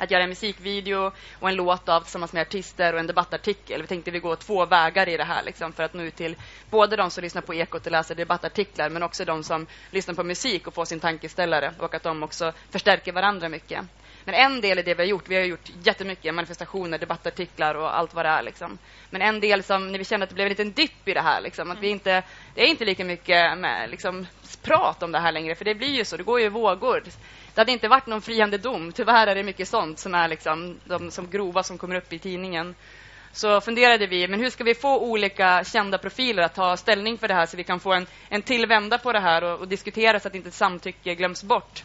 att göra en musikvideo och en låt av tillsammans med artister och en debattartikel. Vi tänkte vi går två vägar i det här liksom, för att nå ut till både de som lyssnar på Ekot och läser debattartiklar men också de som lyssnar på musik och får sin tankeställare och att de också förstärker varandra mycket. Men en del i det vi har gjort, vi har gjort jättemycket manifestationer, debattartiklar och allt vad det är. Liksom. Men en del som, när vi kände att det blev en liten dipp i det här, liksom, att vi inte, det är inte lika mycket med, liksom, prat om det här längre, för det blir ju så, det går ju vågor. Det hade inte varit någon friande dom. Tyvärr är det mycket sånt som är liksom de som grova som kommer upp i tidningen. Så funderade vi, men hur ska vi få olika kända profiler att ta ställning för det här så vi kan få en, en till vända på det här och, och diskutera så att inte samtycke glöms bort.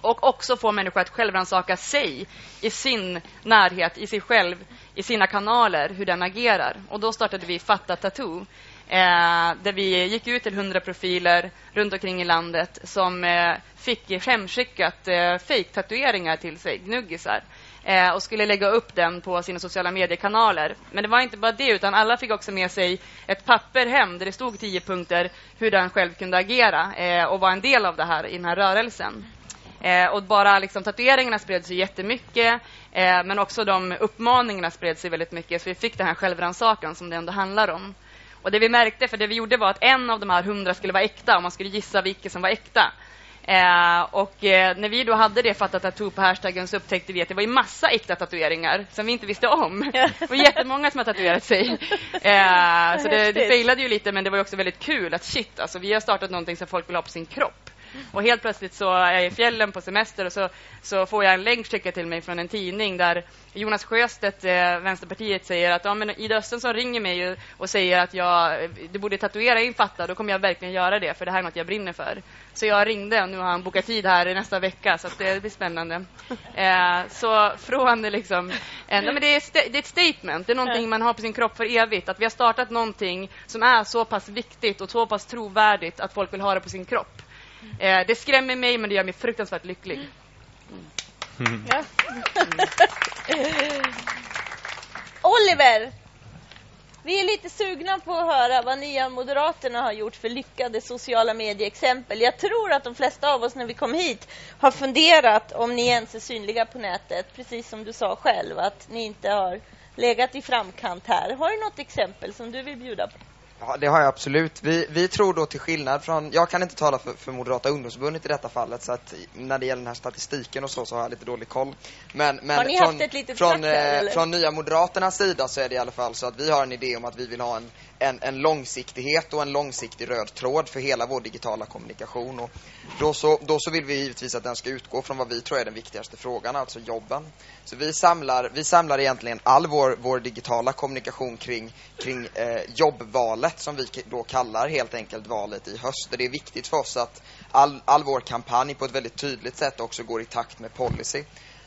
Och också få människor att självrannsaka sig i sin närhet, i sig själv, i sina kanaler, hur den agerar. Och då startade vi Fatta Tattoo eh, där vi gick ut till hundra profiler runt omkring i landet som eh, fick hemskickat eh, fejktatueringar till sig, gnuggisar eh, och skulle lägga upp den på sina sociala mediekanaler. Men det var inte bara det, utan alla fick också med sig ett papper hem där det stod tio punkter hur den själv kunde agera eh, och vara en del av det här i den här rörelsen. Eh, och bara liksom, tatueringarna spred sig jättemycket, eh, men också de uppmaningarna spred sig väldigt mycket, så vi fick den här självrannsakan som det ändå handlar om. Och det vi märkte, för det vi gjorde var att en av de här hundra skulle vara äkta och man skulle gissa vilket som var äkta. Eh, och eh, när vi då hade det fattat tattoo på hashtaggen så upptäckte vi att det var ju massa äkta tatueringar som vi inte visste om. Det var jättemånga som har tatuerat sig. Eh, så det, det failade ju lite men det var också väldigt kul att shit, alltså vi har startat någonting som folk vill ha på sin kropp. Och helt plötsligt så är jag i fjällen på semester och så, så får jag en länk skickad till mig från en tidning där Jonas Sjöstedt, eh, Vänsterpartiet, säger att ja, men Ida Östensson ringer mig och säger att jag du borde tatuera in Fatta, då kommer jag verkligen göra det, för det här är något jag brinner för. Så jag ringde och nu har han bokat tid här i nästa vecka, så det blir spännande. Eh, så från liksom, eh, men det, är det är ett statement, det är någonting man har på sin kropp för evigt, att vi har startat någonting som är så pass viktigt och så pass trovärdigt att folk vill ha det på sin kropp. Eh, det skrämmer mig, men det gör mig fruktansvärt lycklig. Mm. Ja. Oliver, vi är lite sugna på att höra vad nya Moderaterna har gjort för lyckade sociala medieexempel. Jag tror att de flesta av oss när vi kom hit har funderat om ni ens är synliga på nätet, precis som du sa själv, att ni inte har legat i framkant här. Har du något exempel som du vill bjuda på? Ja, det har jag absolut. Vi, vi tror då till skillnad från, jag kan inte tala för, för Moderata ungdomsförbundet i detta fallet, så att när det gäller den här statistiken och så, så har jag lite dålig koll. Men, men har ni från, haft ett litet från, här, eh, från Nya Moderaternas sida så är det i alla fall så att vi har en idé om att vi vill ha en, en, en långsiktighet och en långsiktig röd tråd för hela vår digitala kommunikation. Och då, så, då så vill vi givetvis att den ska utgå från vad vi tror är den viktigaste frågan, alltså jobben. Så vi samlar, vi samlar egentligen all vår, vår digitala kommunikation kring, kring eh, jobbvalet som vi då kallar helt enkelt valet i höst. Det är viktigt för oss att all, all vår kampanj på ett väldigt tydligt sätt också går i takt med policy.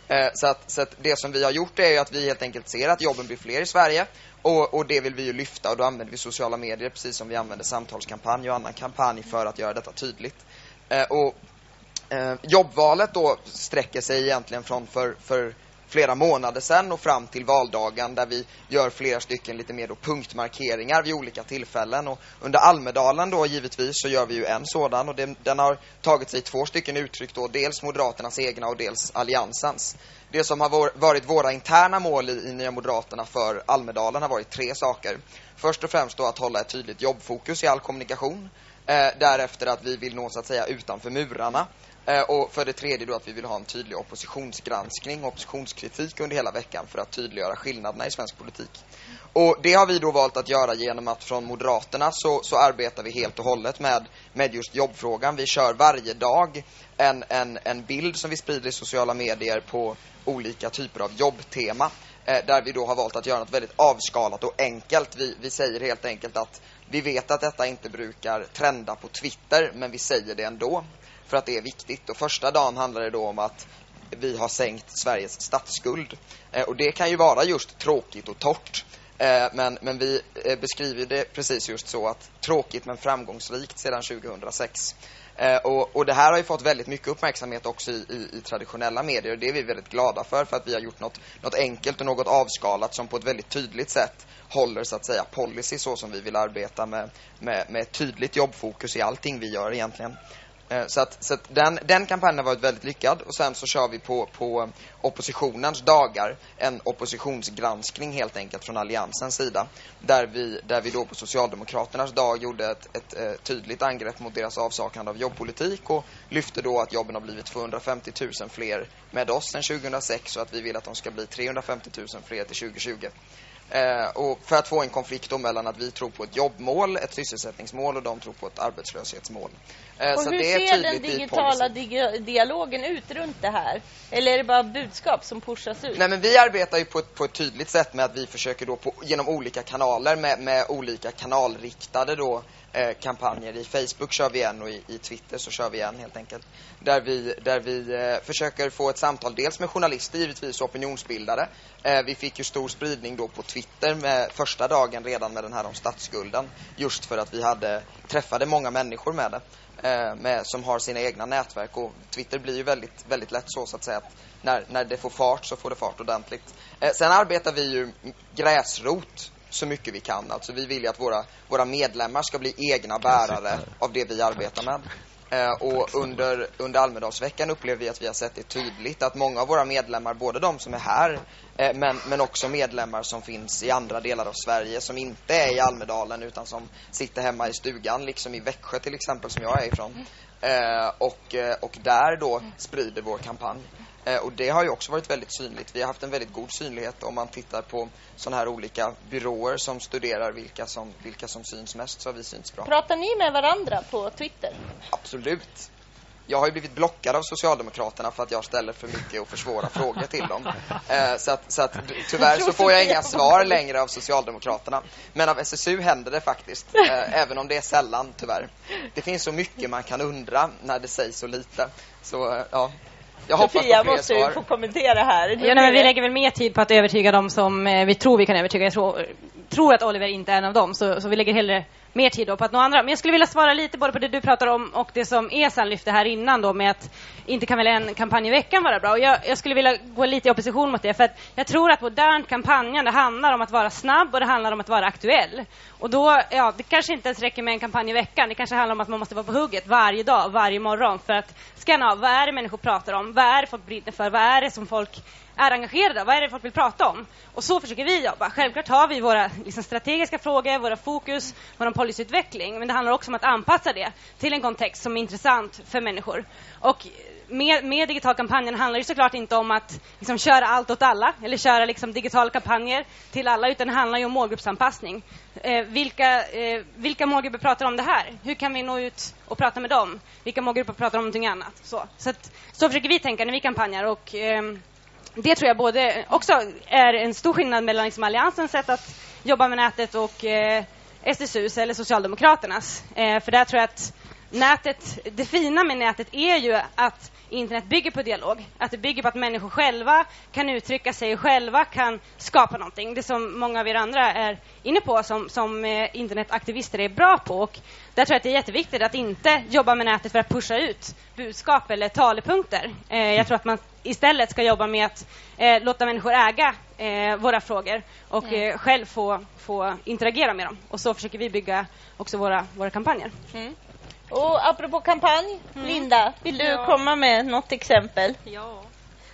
Eh, så, att, så att det som vi har gjort är att vi helt enkelt ser att jobben blir fler i Sverige och, och, det vill vi ju lyfta och då använder vi sociala medier precis som vi använder samtalskampanj och annan kampanj för att göra detta tydligt. Eh, och eh, Jobbvalet då sträcker sig egentligen från för, för flera månader sedan och fram till valdagen där vi gör flera stycken lite mer då punktmarkeringar vid olika tillfällen. Och under Almedalen då givetvis så gör vi ju en sådan och den, den har tagit sig två stycken uttryck då, dels Moderaternas egna och dels Alliansens. Det som har varit våra interna mål i, i Nya Moderaterna för Almedalen har varit tre saker. Först och främst då att hålla ett tydligt jobbfokus i all kommunikation. Eh, därefter att vi vill nå så att säga utanför murarna Eh, och för det tredje då att vi vill ha en tydlig oppositionsgranskning och oppositionskritik under hela veckan för att tydliggöra skillnaderna i svensk politik. Och det har vi då valt att göra genom att från Moderaterna så, så arbetar vi helt och hållet med, med just jobbfrågan. Vi kör varje dag en, en, en bild som vi sprider i sociala medier på olika typer av jobbtema. Eh, där vi då har valt att göra något väldigt avskalat och enkelt. Vi, vi säger helt enkelt att vi vet att detta inte brukar trenda på Twitter, men vi säger det ändå. För att det är viktigt. Och första dagen handlar det då om att vi har sänkt Sveriges statsskuld. Eh, och det kan ju vara just tråkigt och torrt. Eh, men, men vi eh, beskriver det precis just så att tråkigt men framgångsrikt sedan 2006. Eh, och, och, det här har ju fått väldigt mycket uppmärksamhet också i, i, i, traditionella medier och det är vi väldigt glada för för att vi har gjort något, något enkelt och något avskalat som på ett väldigt tydligt sätt håller så att säga policy så som vi vill arbeta med, med, med tydligt jobbfokus i allting vi gör egentligen. Eh, så att, så att den, den kampanjen har varit väldigt lyckad och sen så kör vi på, på eh, oppositionens dagar en oppositionsgranskning helt enkelt från Alliansens sida. Där vi, där vi då på Socialdemokraternas dag gjorde ett, ett, ett eh, tydligt angrepp mot deras avsaknad av jobbpolitik och lyfte då att jobben har blivit 250 000 fler med oss än 2006 och att vi vill att de ska bli 350 000 fler till 2020. Eh, och för att få en konflikt då mellan att vi tror på ett jobbmål, ett sysselsättningsmål och de tror på ett arbetslöshetsmål. Eh, och hur ser den digitala dig dialogen ut runt det här? Eller är det bara budskap som pushas ut? Nej men vi arbetar ju på ett, på ett tydligt sätt med att vi försöker då på, genom olika kanaler med, med olika kanalriktade då eh, kampanjer. I Facebook kör vi en och i, i, Twitter så kör vi en helt enkelt. Där vi, där vi eh, försöker få ett samtal dels med journalister givetvis och opinionsbildare. Eh, vi fick ju stor spridning då på Twitter med första dagen redan med den här om statsskulden. Just för att vi hade träffade många människor med det. Eh, med, som har sina egna nätverk och Twitter blir ju väldigt, väldigt lätt så så att säga att när, när det får fart så får det fart ordentligt. Eh, sen arbetar vi ju gräsrot så mycket vi kan. Alltså vi vill ju att våra, våra medlemmar ska bli egna bärare av det vi arbetar med. Eh, och under, under Almedalsveckan upplever vi att vi har sett det tydligt att många av våra medlemmar, både de som är här eh, men, men också medlemmar som finns i andra delar av Sverige som inte är i Almedalen utan som sitter hemma i stugan, liksom i Växjö till exempel som jag är ifrån. Eh, och, och där då sprider vår kampanj. Eh, och det har ju också varit väldigt synligt. Vi har haft en väldigt god synlighet om man tittar på sådana här olika byråer som studerar vilka som, vilka som syns mest så har vi synts bra. Pratar ni med varandra på Twitter? Absolut. Jag har ju blivit blockad av Socialdemokraterna för att jag ställer för mycket och för svåra frågor till dem. Eh, så att, så att tyvärr så får jag inga svar längre av Socialdemokraterna. Men av SSU händer det faktiskt. Eh, även om det är sällan, tyvärr. Det finns så mycket man kan undra när det sägs så lite. Så, eh, ja. Jag hoppas Sofia måste ju få kommentera här. Ja, nej, men vi lägger väl mer tid på att övertyga dem som eh, vi tror vi kan övertyga. Jag tror, tror att Oliver inte är en av dem, så, så vi lägger hellre mer tid då på att nå andra. Men jag skulle vilja svara lite både på det du pratar om och det som Esan lyfte här innan då med att inte kan väl en kampanj i veckan vara bra. Och jag, jag skulle vilja gå lite i opposition mot det för att jag tror att modernt kampanjande handlar om att vara snabb och det handlar om att vara aktuell. Och då, ja, det kanske inte ens räcker med en kampanj i veckan. Det kanske handlar om att man måste vara på hugget varje dag, varje morgon för att skanna av vad är det människor pratar om, vad är det folk brinner för, vad är det som folk är engagerade Vad är det folk vill prata om? Och så försöker vi jobba. Självklart har vi våra liksom, strategiska frågor, våra fokus, vår policyutveckling. Men det handlar också om att anpassa det till en kontext som är intressant för människor. Och med, med digitalkampanjen handlar det såklart inte om att liksom, köra allt åt alla eller köra liksom, digitala kampanjer till alla utan det handlar ju om målgruppsanpassning. Eh, vilka, eh, vilka målgrupper pratar om det här? Hur kan vi nå ut och prata med dem? Vilka målgrupper pratar om någonting annat? Så, så, att, så försöker vi tänka när vi kampanjar och eh, det tror jag både också är en stor skillnad mellan liksom Alliansens sätt att jobba med nätet och eh, SSUs eller Socialdemokraternas. Eh, för där tror jag att nätet, det fina med nätet är ju att internet bygger på dialog. Att det bygger på att människor själva kan uttrycka sig själva kan skapa någonting. Det som många av er andra är inne på som, som eh, internetaktivister är bra på. Och där tror jag att det är jätteviktigt att inte jobba med nätet för att pusha ut budskap eller talepunkter. Eh, jag tror att man istället ska jobba med att eh, låta människor äga eh, våra frågor och eh, själv få, få interagera med dem. Och så försöker vi bygga också våra, våra kampanjer. Mm. Och apropå kampanj, mm. Linda, vill du ja. komma med något exempel? Ja,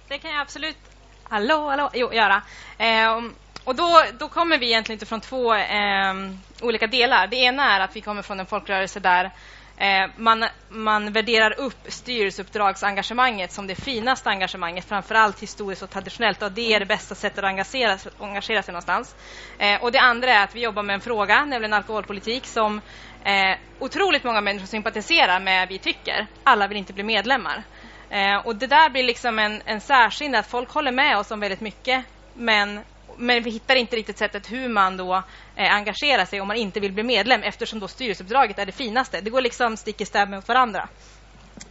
det kan jag absolut hallå, hallå, jo, göra. Eh, och då, då kommer vi egentligen från två eh, olika delar. Det ena är att vi kommer från en folkrörelse där Eh, man, man värderar upp styrelseuppdragsengagemanget som det finaste engagemanget, framförallt historiskt och traditionellt. Och det är det bästa sättet att engagera, engagera sig någonstans. Eh, och det andra är att vi jobbar med en fråga, nämligen alkoholpolitik, som eh, otroligt många människor sympatiserar med Vi tycker. Alla vill inte bli medlemmar. Eh, och det där blir liksom en, en särskild, att folk håller med oss om väldigt mycket, men men vi hittar inte riktigt sättet hur man då eh, engagerar sig om man inte vill bli medlem eftersom då styrelseuppdraget är det finaste. Det går liksom stick i stäv med varandra.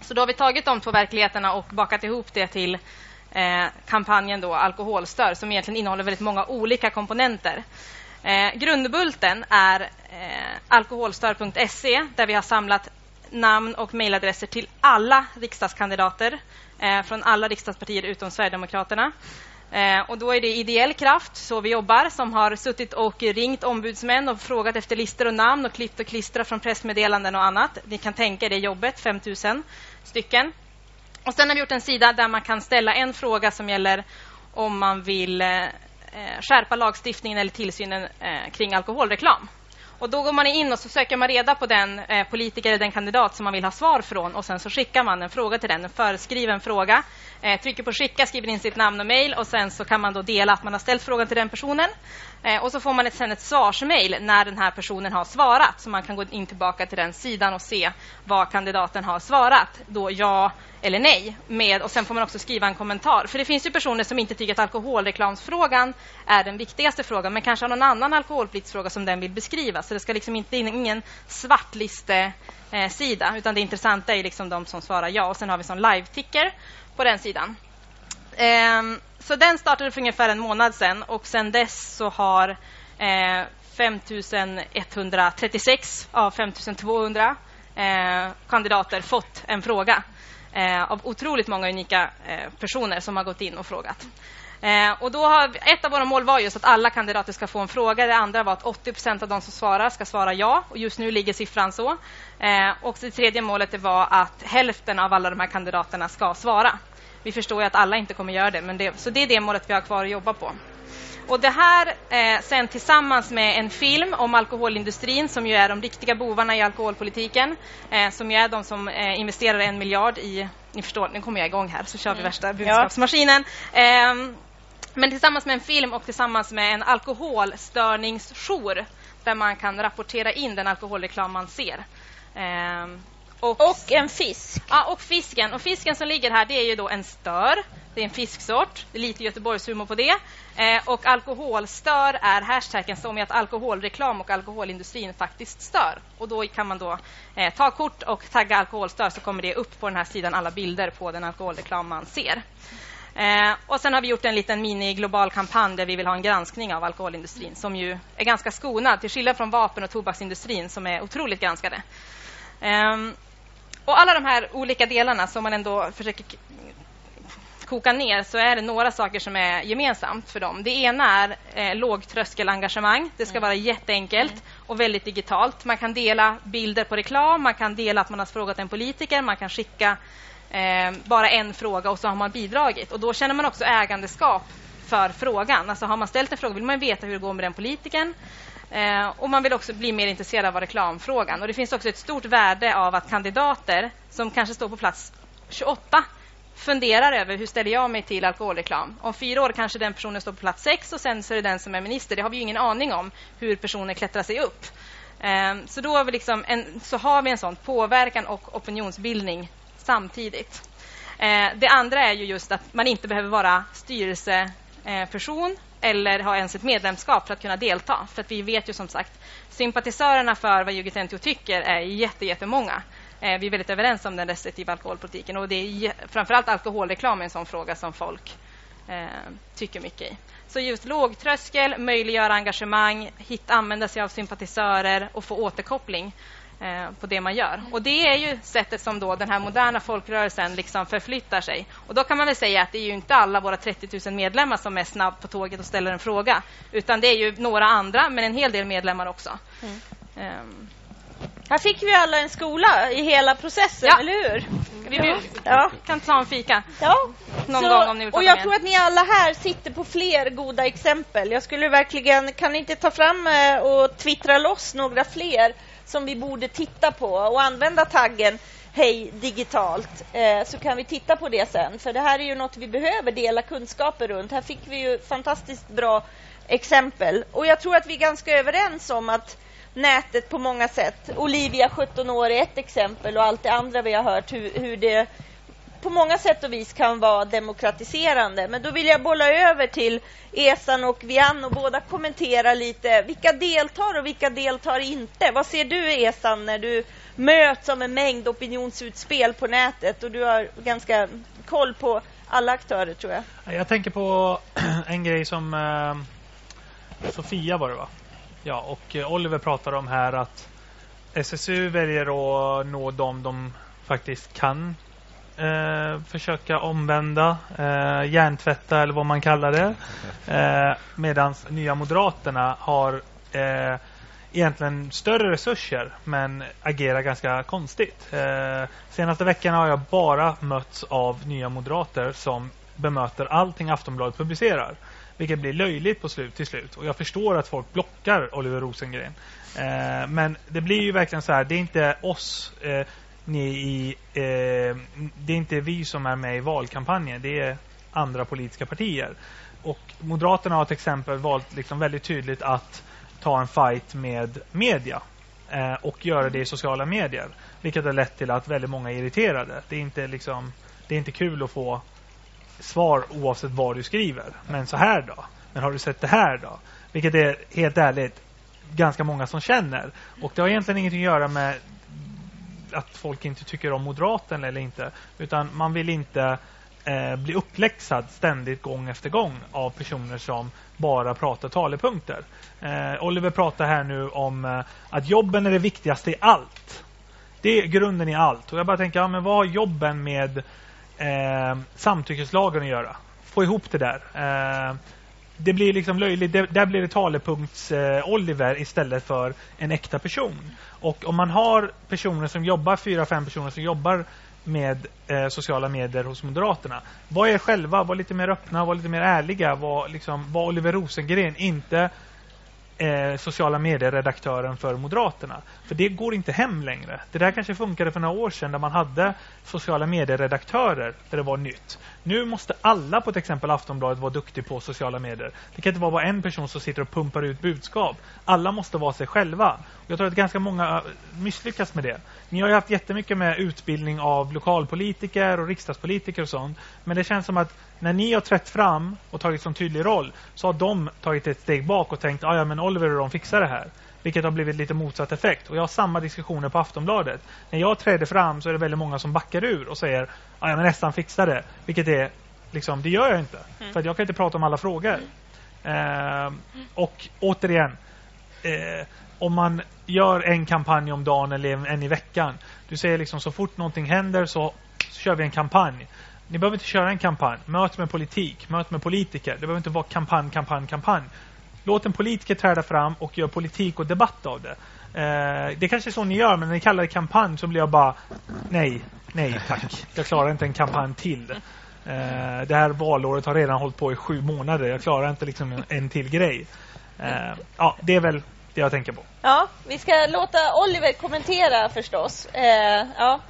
Så då har vi tagit de två verkligheterna och bakat ihop det till eh, kampanjen då Alkoholstör som egentligen innehåller väldigt många olika komponenter. Eh, grundbulten är eh, alkoholstör.se där vi har samlat namn och mejladresser till alla riksdagskandidater eh, från alla riksdagspartier utom Sverigedemokraterna. Eh, och då är det ideell kraft, så vi jobbar, som har suttit och ringt ombudsmän och frågat efter listor och namn och klippt och klistrat från pressmeddelanden och annat. Ni kan tänka er det jobbet, 5 000 stycken. Och sen har vi gjort en sida där man kan ställa en fråga som gäller om man vill eh, Eh, skärpa lagstiftningen eller tillsynen eh, kring alkoholreklam. Och då går man in och så söker man reda på den eh, politiker eller den kandidat som man vill ha svar från och sen så skickar man en fråga till den, en föreskriven fråga. Eh, trycker på skicka, skriver in sitt namn och mejl och sen så kan man då dela att man har ställt frågan till den personen. Eh, och så får man ett, sen ett svarsmejl när den här personen har svarat. Så man kan gå in tillbaka till den sidan och se vad kandidaten har svarat. Då ja eller nej. Med, och sen får man också skriva en kommentar. För det finns ju personer som inte tycker att alkoholreklamsfrågan är den viktigaste frågan men kanske har någon annan alkoholpolitisk fråga som den vill beskriva. Så det ska liksom inte in ingen svartliste eh, sida utan det intressanta är liksom de som svarar ja. Och sen har vi som live-ticker på den sidan. Eh, så den startade för ungefär en månad sedan och sen dess så har eh, 5136 av 5200 eh, kandidater fått en fråga eh, av otroligt många unika eh, personer som har gått in och frågat. Eh, och då har, ett av våra mål var just att alla kandidater ska få en fråga. Det andra var att 80 procent av de som svarar ska svara ja. Och just nu ligger siffran så. Eh, och det tredje målet det var att hälften av alla de här kandidaterna ska svara. Vi förstår ju att alla inte kommer göra det, men det, så det är det målet vi har kvar att jobba på. Och det här eh, sen tillsammans med en film om alkoholindustrin som ju är de riktiga bovarna i alkoholpolitiken, eh, som ju är de som eh, investerar en miljard i... Ni förstår, nu kommer jag igång här så kör vi mm. värsta budskapsmaskinen. Ja. Ehm, men tillsammans med en film och tillsammans med en alkoholstörningsjour där man kan rapportera in den alkoholreklam man ser. Och, och, en fisk. Ja, och fisken. Och fisken som ligger här det är ju då en stör. Det är en fisksort. Det är lite Göteborgshumor på det. Eh, och alkoholstör är hashtaggen som är att alkoholreklam och alkoholindustrin faktiskt stör. Och då kan man då eh, ta kort och tagga alkoholstör så kommer det upp på den här sidan alla bilder på den alkoholreklam man ser. Eh, och sen har vi gjort en liten mini-global kampanj där vi vill ha en granskning av alkoholindustrin som ju är ganska skonad till skillnad från vapen och tobaksindustrin som är otroligt granskade. Eh, och alla de här olika delarna som man ändå försöker koka ner så är det några saker som är gemensamt för dem. Det ena är eh, lågtröskelengagemang. Det ska mm. vara jätteenkelt mm. och väldigt digitalt. Man kan dela bilder på reklam, man kan dela att man har frågat en politiker, man kan skicka eh, bara en fråga och så har man bidragit. Och då känner man också ägandeskap för frågan. Alltså har man ställt en fråga vill man veta hur det går med den politikern. Eh, och man vill också bli mer intresserad av reklamfrågan. Och det finns också ett stort värde av att kandidater som kanske står på plats 28 funderar över hur ställer jag mig till alkoholreklam. Om fyra år kanske den personen står på plats sex och sen så är det den som är minister. Det har vi ingen aning om hur personer klättrar sig upp. Eh, så då har vi, liksom en, så har vi en sån påverkan och opinionsbildning samtidigt. Eh, det andra är ju just att man inte behöver vara styrelseperson eller ha ens ett medlemskap för att kunna delta. För att vi vet ju som sagt, sympatisörerna för vad Jugend tycker är jätte, jättemånga. Eh, vi är väldigt överens om den restriktiva alkoholpolitiken och det är framförallt alkoholreklam är en sån fråga som folk eh, tycker mycket i. Så just lågtröskel, möjliggöra engagemang, hitta, använda sig av sympatisörer och få återkoppling på det man gör. Och det är ju sättet som då den här moderna folkrörelsen liksom förflyttar sig. Och då kan man väl säga att det är ju inte alla våra 30 000 medlemmar som är snabb på tåget och ställer en fråga, utan det är ju några andra, men en hel del medlemmar också. Mm. Um, Här fick vi alla en skola i hela processen, Ja. eller hur? Vi vill, Ja. kan ta en fika Ja. någon Så- gång om ni vill och jag mer. tror att ni alla här sitter på fler goda exempel. Jag skulle verkligen, kan ni inte ta fram eh, och twittra loss några fler som vi borde titta på och använda taggen Hej digitalt eh, så kan vi titta på det sen. För det här är ju något vi behöver dela kunskaper runt. Här fick vi ju fantastiskt bra exempel. Och jag tror att vi är ganska överens om att nätet på många sätt, Olivia 17 år är ett exempel och allt det andra vi har hört hur, hur det på många sätt och vis kan vara demokratiserande. Men då vill jag bolla över till Esan och Vian och båda kommentera lite. Vilka deltar och vilka deltar inte? Vad ser du Esan när du möts av en mängd opinionsutspel på nätet och du har ganska koll på alla aktörer tror jag. Jag tänker på en grej som eh, Sofia var det va? Ja, och eh, Oliver pratade om här att SSU väljer att nå dem de faktiskt kan eh, försöka omvända, eh, hjärntvätta eller vad man kallar det. Eh, Medan Nya Moderaterna har eh, egentligen större resurser men agerar ganska konstigt. Eh, senaste veckan har jag bara mötts av Nya Moderater som bemöter allting Aftonbladet publicerar. Vilket blir löjligt på slut, till slut. Och jag förstår att folk blockar Oliver Rosengren. Eh, men det blir ju verkligen så här, det är inte oss eh, ni i, eh, Eh, det är inte vi som är med i valkampanjen, det är andra politiska partier. Och Moderaterna har till exempel valt liksom väldigt tydligt att ta en fight med media eh, och göra det i sociala medier. Vilket har lett till att väldigt många är irriterade. Det är inte, liksom, det är inte kul att få svar oavsett vad du skriver. Men så här då? Men har du sett det här då? Vilket är helt ärligt ganska många som känner. Och det har egentligen ingenting att göra med att folk inte tycker om Moderaterna eller inte. Utan man vill inte eh, bli uppläxad ständigt gång efter gång av personer som bara pratar talepunkter. Eh, Oliver pratar här nu om eh, att jobben är det viktigaste i allt. Det är grunden i allt. Och jag bara tänker, ja, men vad har jobben med eh, samtyckeslagen att göra? Få ihop det där. Eh, det blir liksom löjligt. Det, där blir det talepunkts eh, Oliver istället för en äkta person. Och om man har personer som jobbar, fyra, fem personer som jobbar med eh, sociala medier hos Moderaterna. Var er själva, var lite mer öppna, var lite mer ärliga. Var, liksom, var Oliver Rosengren, inte eh, sociala medier-redaktören för Moderaterna. För det går inte hem längre. Det där kanske funkade för några år sedan där man hade sociala medier-redaktörer där det var nytt. Nu måste alla på till exempel Aftonbladet vara duktig på sociala medier. Det kan inte vara bara en person som sitter och pumpar ut budskap. Alla måste vara sig själva. Jag tror att ganska många äh, misslyckas med det. Ni har ju haft jättemycket med utbildning av lokalpolitiker och riksdagspolitiker och sånt. Men det känns som att när ni har trätt fram och tagit sån tydlig roll så har de tagit ett steg bak och tänkt att ja men Oliver och de fixar det här. Vilket har blivit lite motsatt effekt. Och jag har samma diskussioner på Aftonbladet. När jag träder fram så är det väldigt många som backar ur och säger ah, ja men nästan fixar det. Vilket är liksom, det gör jag inte. Mm. För att jag kan inte prata om alla frågor. Eh, och återigen, eh, om man gör en kampanj om dagen eller en, en i veckan. Du säger liksom så fort någonting händer så, så kör vi en kampanj. Ni behöver inte köra en kampanj. Möt med politik, möt med politiker. Det behöver inte vara kampanj, kampanj, kampanj. Låt en politiker träda fram och göra politik och debatt av det. Eh, det är kanske är så ni gör, men när ni kallar det kampanj så blir jag bara nej, nej tack. Jag klarar inte en kampanj till. Eh, det här valåret har redan hållit på i sju månader. Jag klarar inte liksom en, en till grej. Eh, ja, det är väl det jag tänker på. Ja, vi ska låta Oliver kommentera förstås. Eh, ja.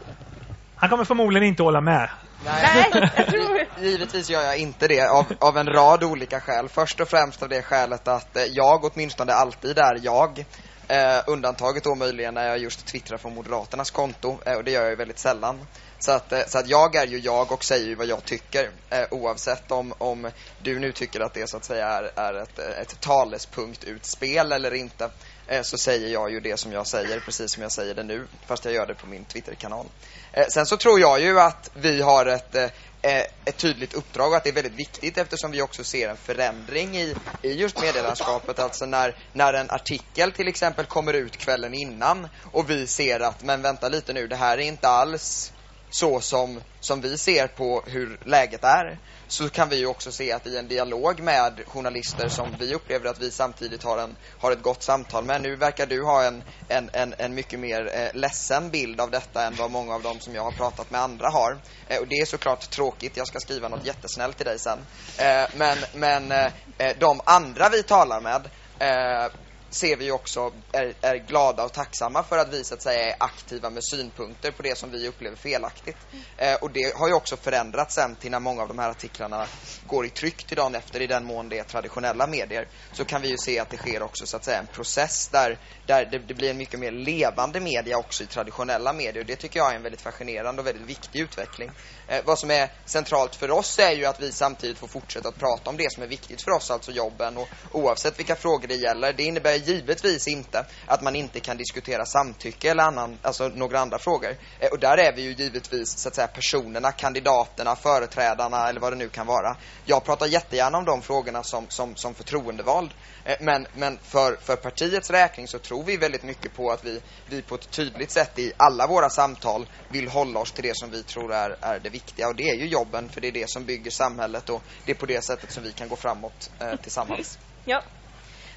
Han kommer förmodligen inte hålla med. Nej, jag tror... Givetvis gör jag inte det av, av en rad olika skäl. Först och främst av det skälet att eh, jag åtminstone alltid är jag. Eh, undantaget då möjligen när jag just twittrar från Moderaternas konto eh, och det gör jag ju väldigt sällan. Så att, eh, så att jag är ju jag och säger ju vad jag tycker eh, oavsett om, om du nu tycker att det så att säga är, är ett, ett talespunktutspel eller inte. Eh, så säger jag ju det som jag säger precis som jag säger det nu fast jag gör det på min Twitterkanal. Eh, sen så tror jag ju att vi har ett eh, eh, ett tydligt uppdrag och att det är väldigt viktigt eftersom vi också ser en förändring i, i just medielandskapet. Alltså när, när en artikel till exempel kommer ut kvällen innan och vi ser att, men vänta lite nu, det här är inte alls så som, som vi ser på hur läget är så kan vi ju också se att i en dialog med journalister som vi upplever att vi samtidigt har, en, har ett gott samtal med. Nu verkar du ha en, en, en, en mycket mer eh, ledsen bild av detta än vad många av dem som jag har pratat med andra har. Eh, och det är såklart tråkigt. Jag ska skriva något jättesnällt till dig sen. Eh, men men eh, eh de andra vi talar med eh, ser vi också är, är, glada och tacksamma för att vi så att säga är aktiva med synpunkter på det som vi upplever felaktigt. Eh, och det har ju också förändrats sen till när många av de här artiklarna går i tryck till dagen efter i den mån det är traditionella medier. Så kan vi ju se att det sker också så att säga en process där, där det, det blir en mycket mer levande media också i traditionella medier. Och det tycker jag är en väldigt fascinerande och väldigt viktig utveckling. Eh, vad som är centralt för oss är ju att vi samtidigt får fortsätta att prata om det som är viktigt för oss, alltså jobben. Och oavsett vilka frågor det gäller. Det innebär givetvis inte att man inte kan diskutera samtycke eller annan, alltså några andra frågor. Eh, och där är vi ju givetvis så att säga personerna, kandidaterna, företrädarna eller vad det nu kan vara. Jag pratar jättegärna om de frågorna som, som, som förtroendevald. Eh, men, men för, för partiets räkning så tror vi väldigt mycket på att vi, vi på ett tydligt sätt i alla våra samtal vill hålla oss till det som vi tror är, är det viktiga. Och det är ju jobben, för det är det som bygger samhället och det är på det sättet som vi kan gå framåt eh, tillsammans. Ja,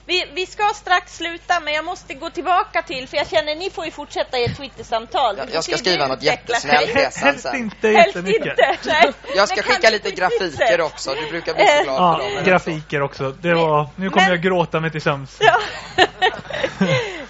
vi, vi, ska strax sluta, men jag måste gå tillbaka till, för jag känner att ni får ju fortsätta ert Twittersamtal. Jag, jag ska skriva något jättesnällt resan Helst inte jättemycket. Helst inte, Jag ska skicka lite grafiker också, du brukar bli så glad ja, för dem. grafiker också. Det var, nu kommer men, jag gråta mig till sömns. Ja.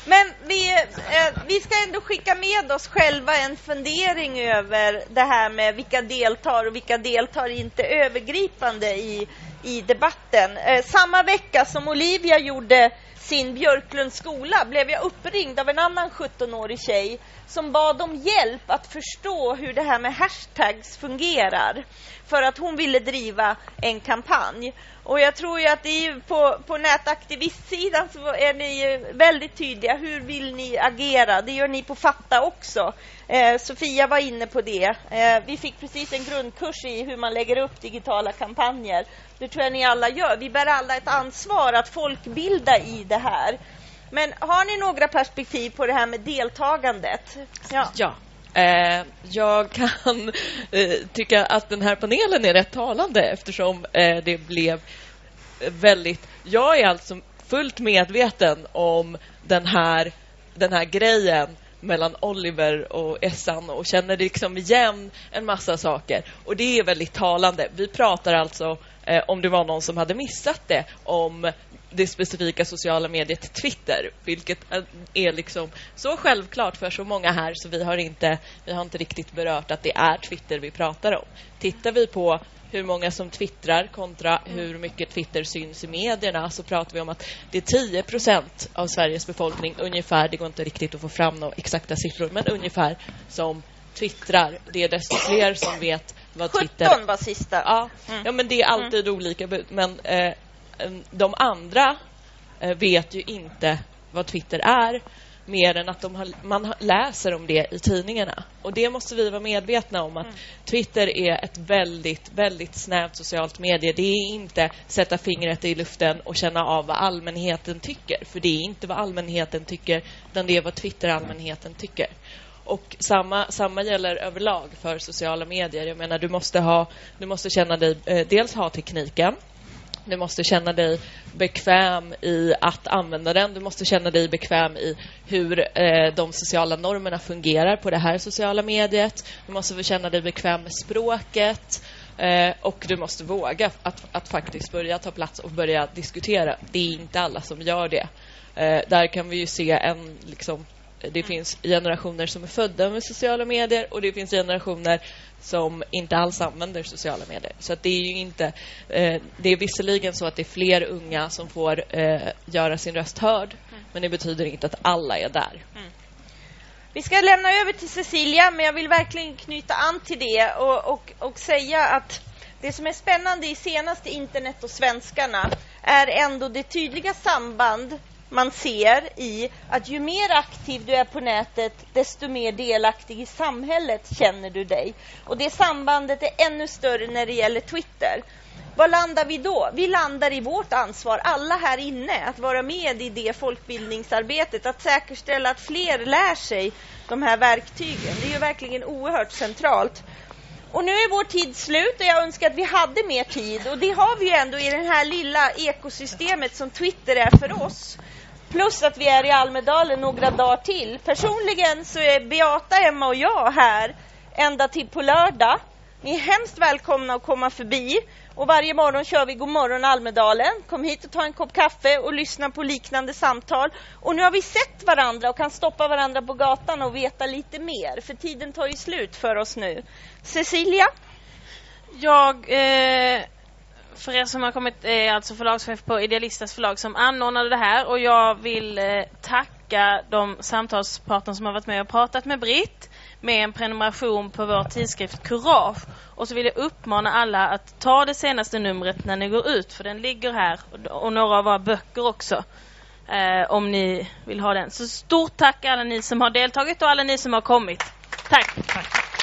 men vi, eh, vi ska ändå skicka med oss själva en fundering över det här med vilka deltar och vilka deltar inte övergripande i i debatten. Eh, samma vecka som Olivia gjorde sin Björklunds skola blev jag uppringd av en annan 17-årig tjej som bad om hjälp att förstå hur det här med hashtags fungerar för att hon ville driva en kampanj. Och jag tror ju att är på, på nätaktivistsidan så är ni väldigt tydliga. Hur vill ni agera? Det gör ni på Fatta också. Eh, Sofia var inne på det. Eh, vi fick precis en grundkurs i hur man lägger upp digitala kampanjer. Det tror jag ni alla gör. Vi bär alla ett ansvar att folkbilda i det här. Men har ni några perspektiv på det här med deltagandet? Ja. ja. Eh, jag kan eh, tycka att den här panelen är rätt talande eftersom eh, det blev väldigt... Jag är alltså fullt medveten om den här, den här grejen mellan Oliver och Essan och känner liksom igen en massa saker. Och det är väldigt talande. Vi pratar alltså, eh, om det var någon som hade missat det, om det specifika sociala mediet Twitter, vilket är liksom så självklart för så många här så vi har inte, vi har inte riktigt berört att det är Twitter vi pratar om. Tittar vi på hur många som twittrar kontra hur mycket Twitter syns i medierna så pratar vi om att det är 10% av Sveriges befolkning ungefär, det går inte riktigt att få fram några exakta siffror, men ungefär som twittrar. Det är desto fler som vet vad Twitter... 17 var sista. Ja, mm. ja men det är alltid mm. olika. Men eh, de andra eh, vet ju inte vad Twitter är mer än att har, man läser om det i tidningarna. Och det måste vi vara medvetna om att mm. Twitter är ett väldigt, väldigt snävt socialt medie. Det är inte sätta fingret i luften och känna av vad allmänheten tycker. För det är inte vad allmänheten tycker, utan det är vad Twitter-allmänheten tycker. Och samma, samma gäller överlag för sociala medier. Jag menar, du måste, ha, du måste känna dig, eh, dels ha tekniken du måste känna dig bekväm i att använda den. Du måste känna dig bekväm i hur eh, de sociala normerna fungerar på det här sociala mediet. Du måste känna dig bekväm med språket. Eh, och du måste våga att, att faktiskt börja ta plats och börja diskutera. Det är inte alla som gör det. Eh, där kan vi ju se en liksom, det finns generationer som är födda med sociala medier och det finns generationer som inte alls använder sociala medier. Så det är ju inte... Eh, det är visserligen så att det är fler unga som får eh, göra sin röst hörd, mm. men det betyder inte att alla är där. Mm. Vi ska lämna över till Cecilia, men jag vill verkligen knyta an till det och, och, och säga att det som är spännande i senaste internet och svenskarna är ändå det tydliga samband man ser i att ju mer aktiv du är på nätet, desto mer delaktig i samhället känner du dig. Och det sambandet är ännu större när det gäller Twitter. Var landar vi då? Vi landar i vårt ansvar, alla här inne, att vara med i det folkbildningsarbetet, att säkerställa att fler lär sig de här verktygen. Det är ju verkligen oerhört centralt. Och nu är vår tid slut och jag önskar att vi hade mer tid och det har vi ju ändå i det här lilla ekosystemet som Twitter är för oss. Plus att vi är i Almedalen några dagar till. Personligen så är Beata, Emma och jag här ända till på lördag. Ni är hemskt välkomna att komma förbi. Och varje morgon kör vi God morgon Almedalen. Kom hit och ta en kopp kaffe och lyssna på liknande samtal. Och nu har vi sett varandra och kan stoppa varandra på gatan och veta lite mer. För tiden tar ju slut för oss nu. Cecilia? Jag, eh, för er som har kommit, är alltså förlagschef på Idealistas förlag som anordnade det här och jag vill eh, tacka de samtalspartner som har varit med och pratat med Britt med en prenumeration på vår tidskrift Courage. Och så vill jag uppmana alla att ta det senaste numret när ni går ut, för den ligger här och några av våra böcker också. Eh, om ni vill ha den. Så stort tack alla ni som har deltagit och alla ni som har kommit. Tack! tack.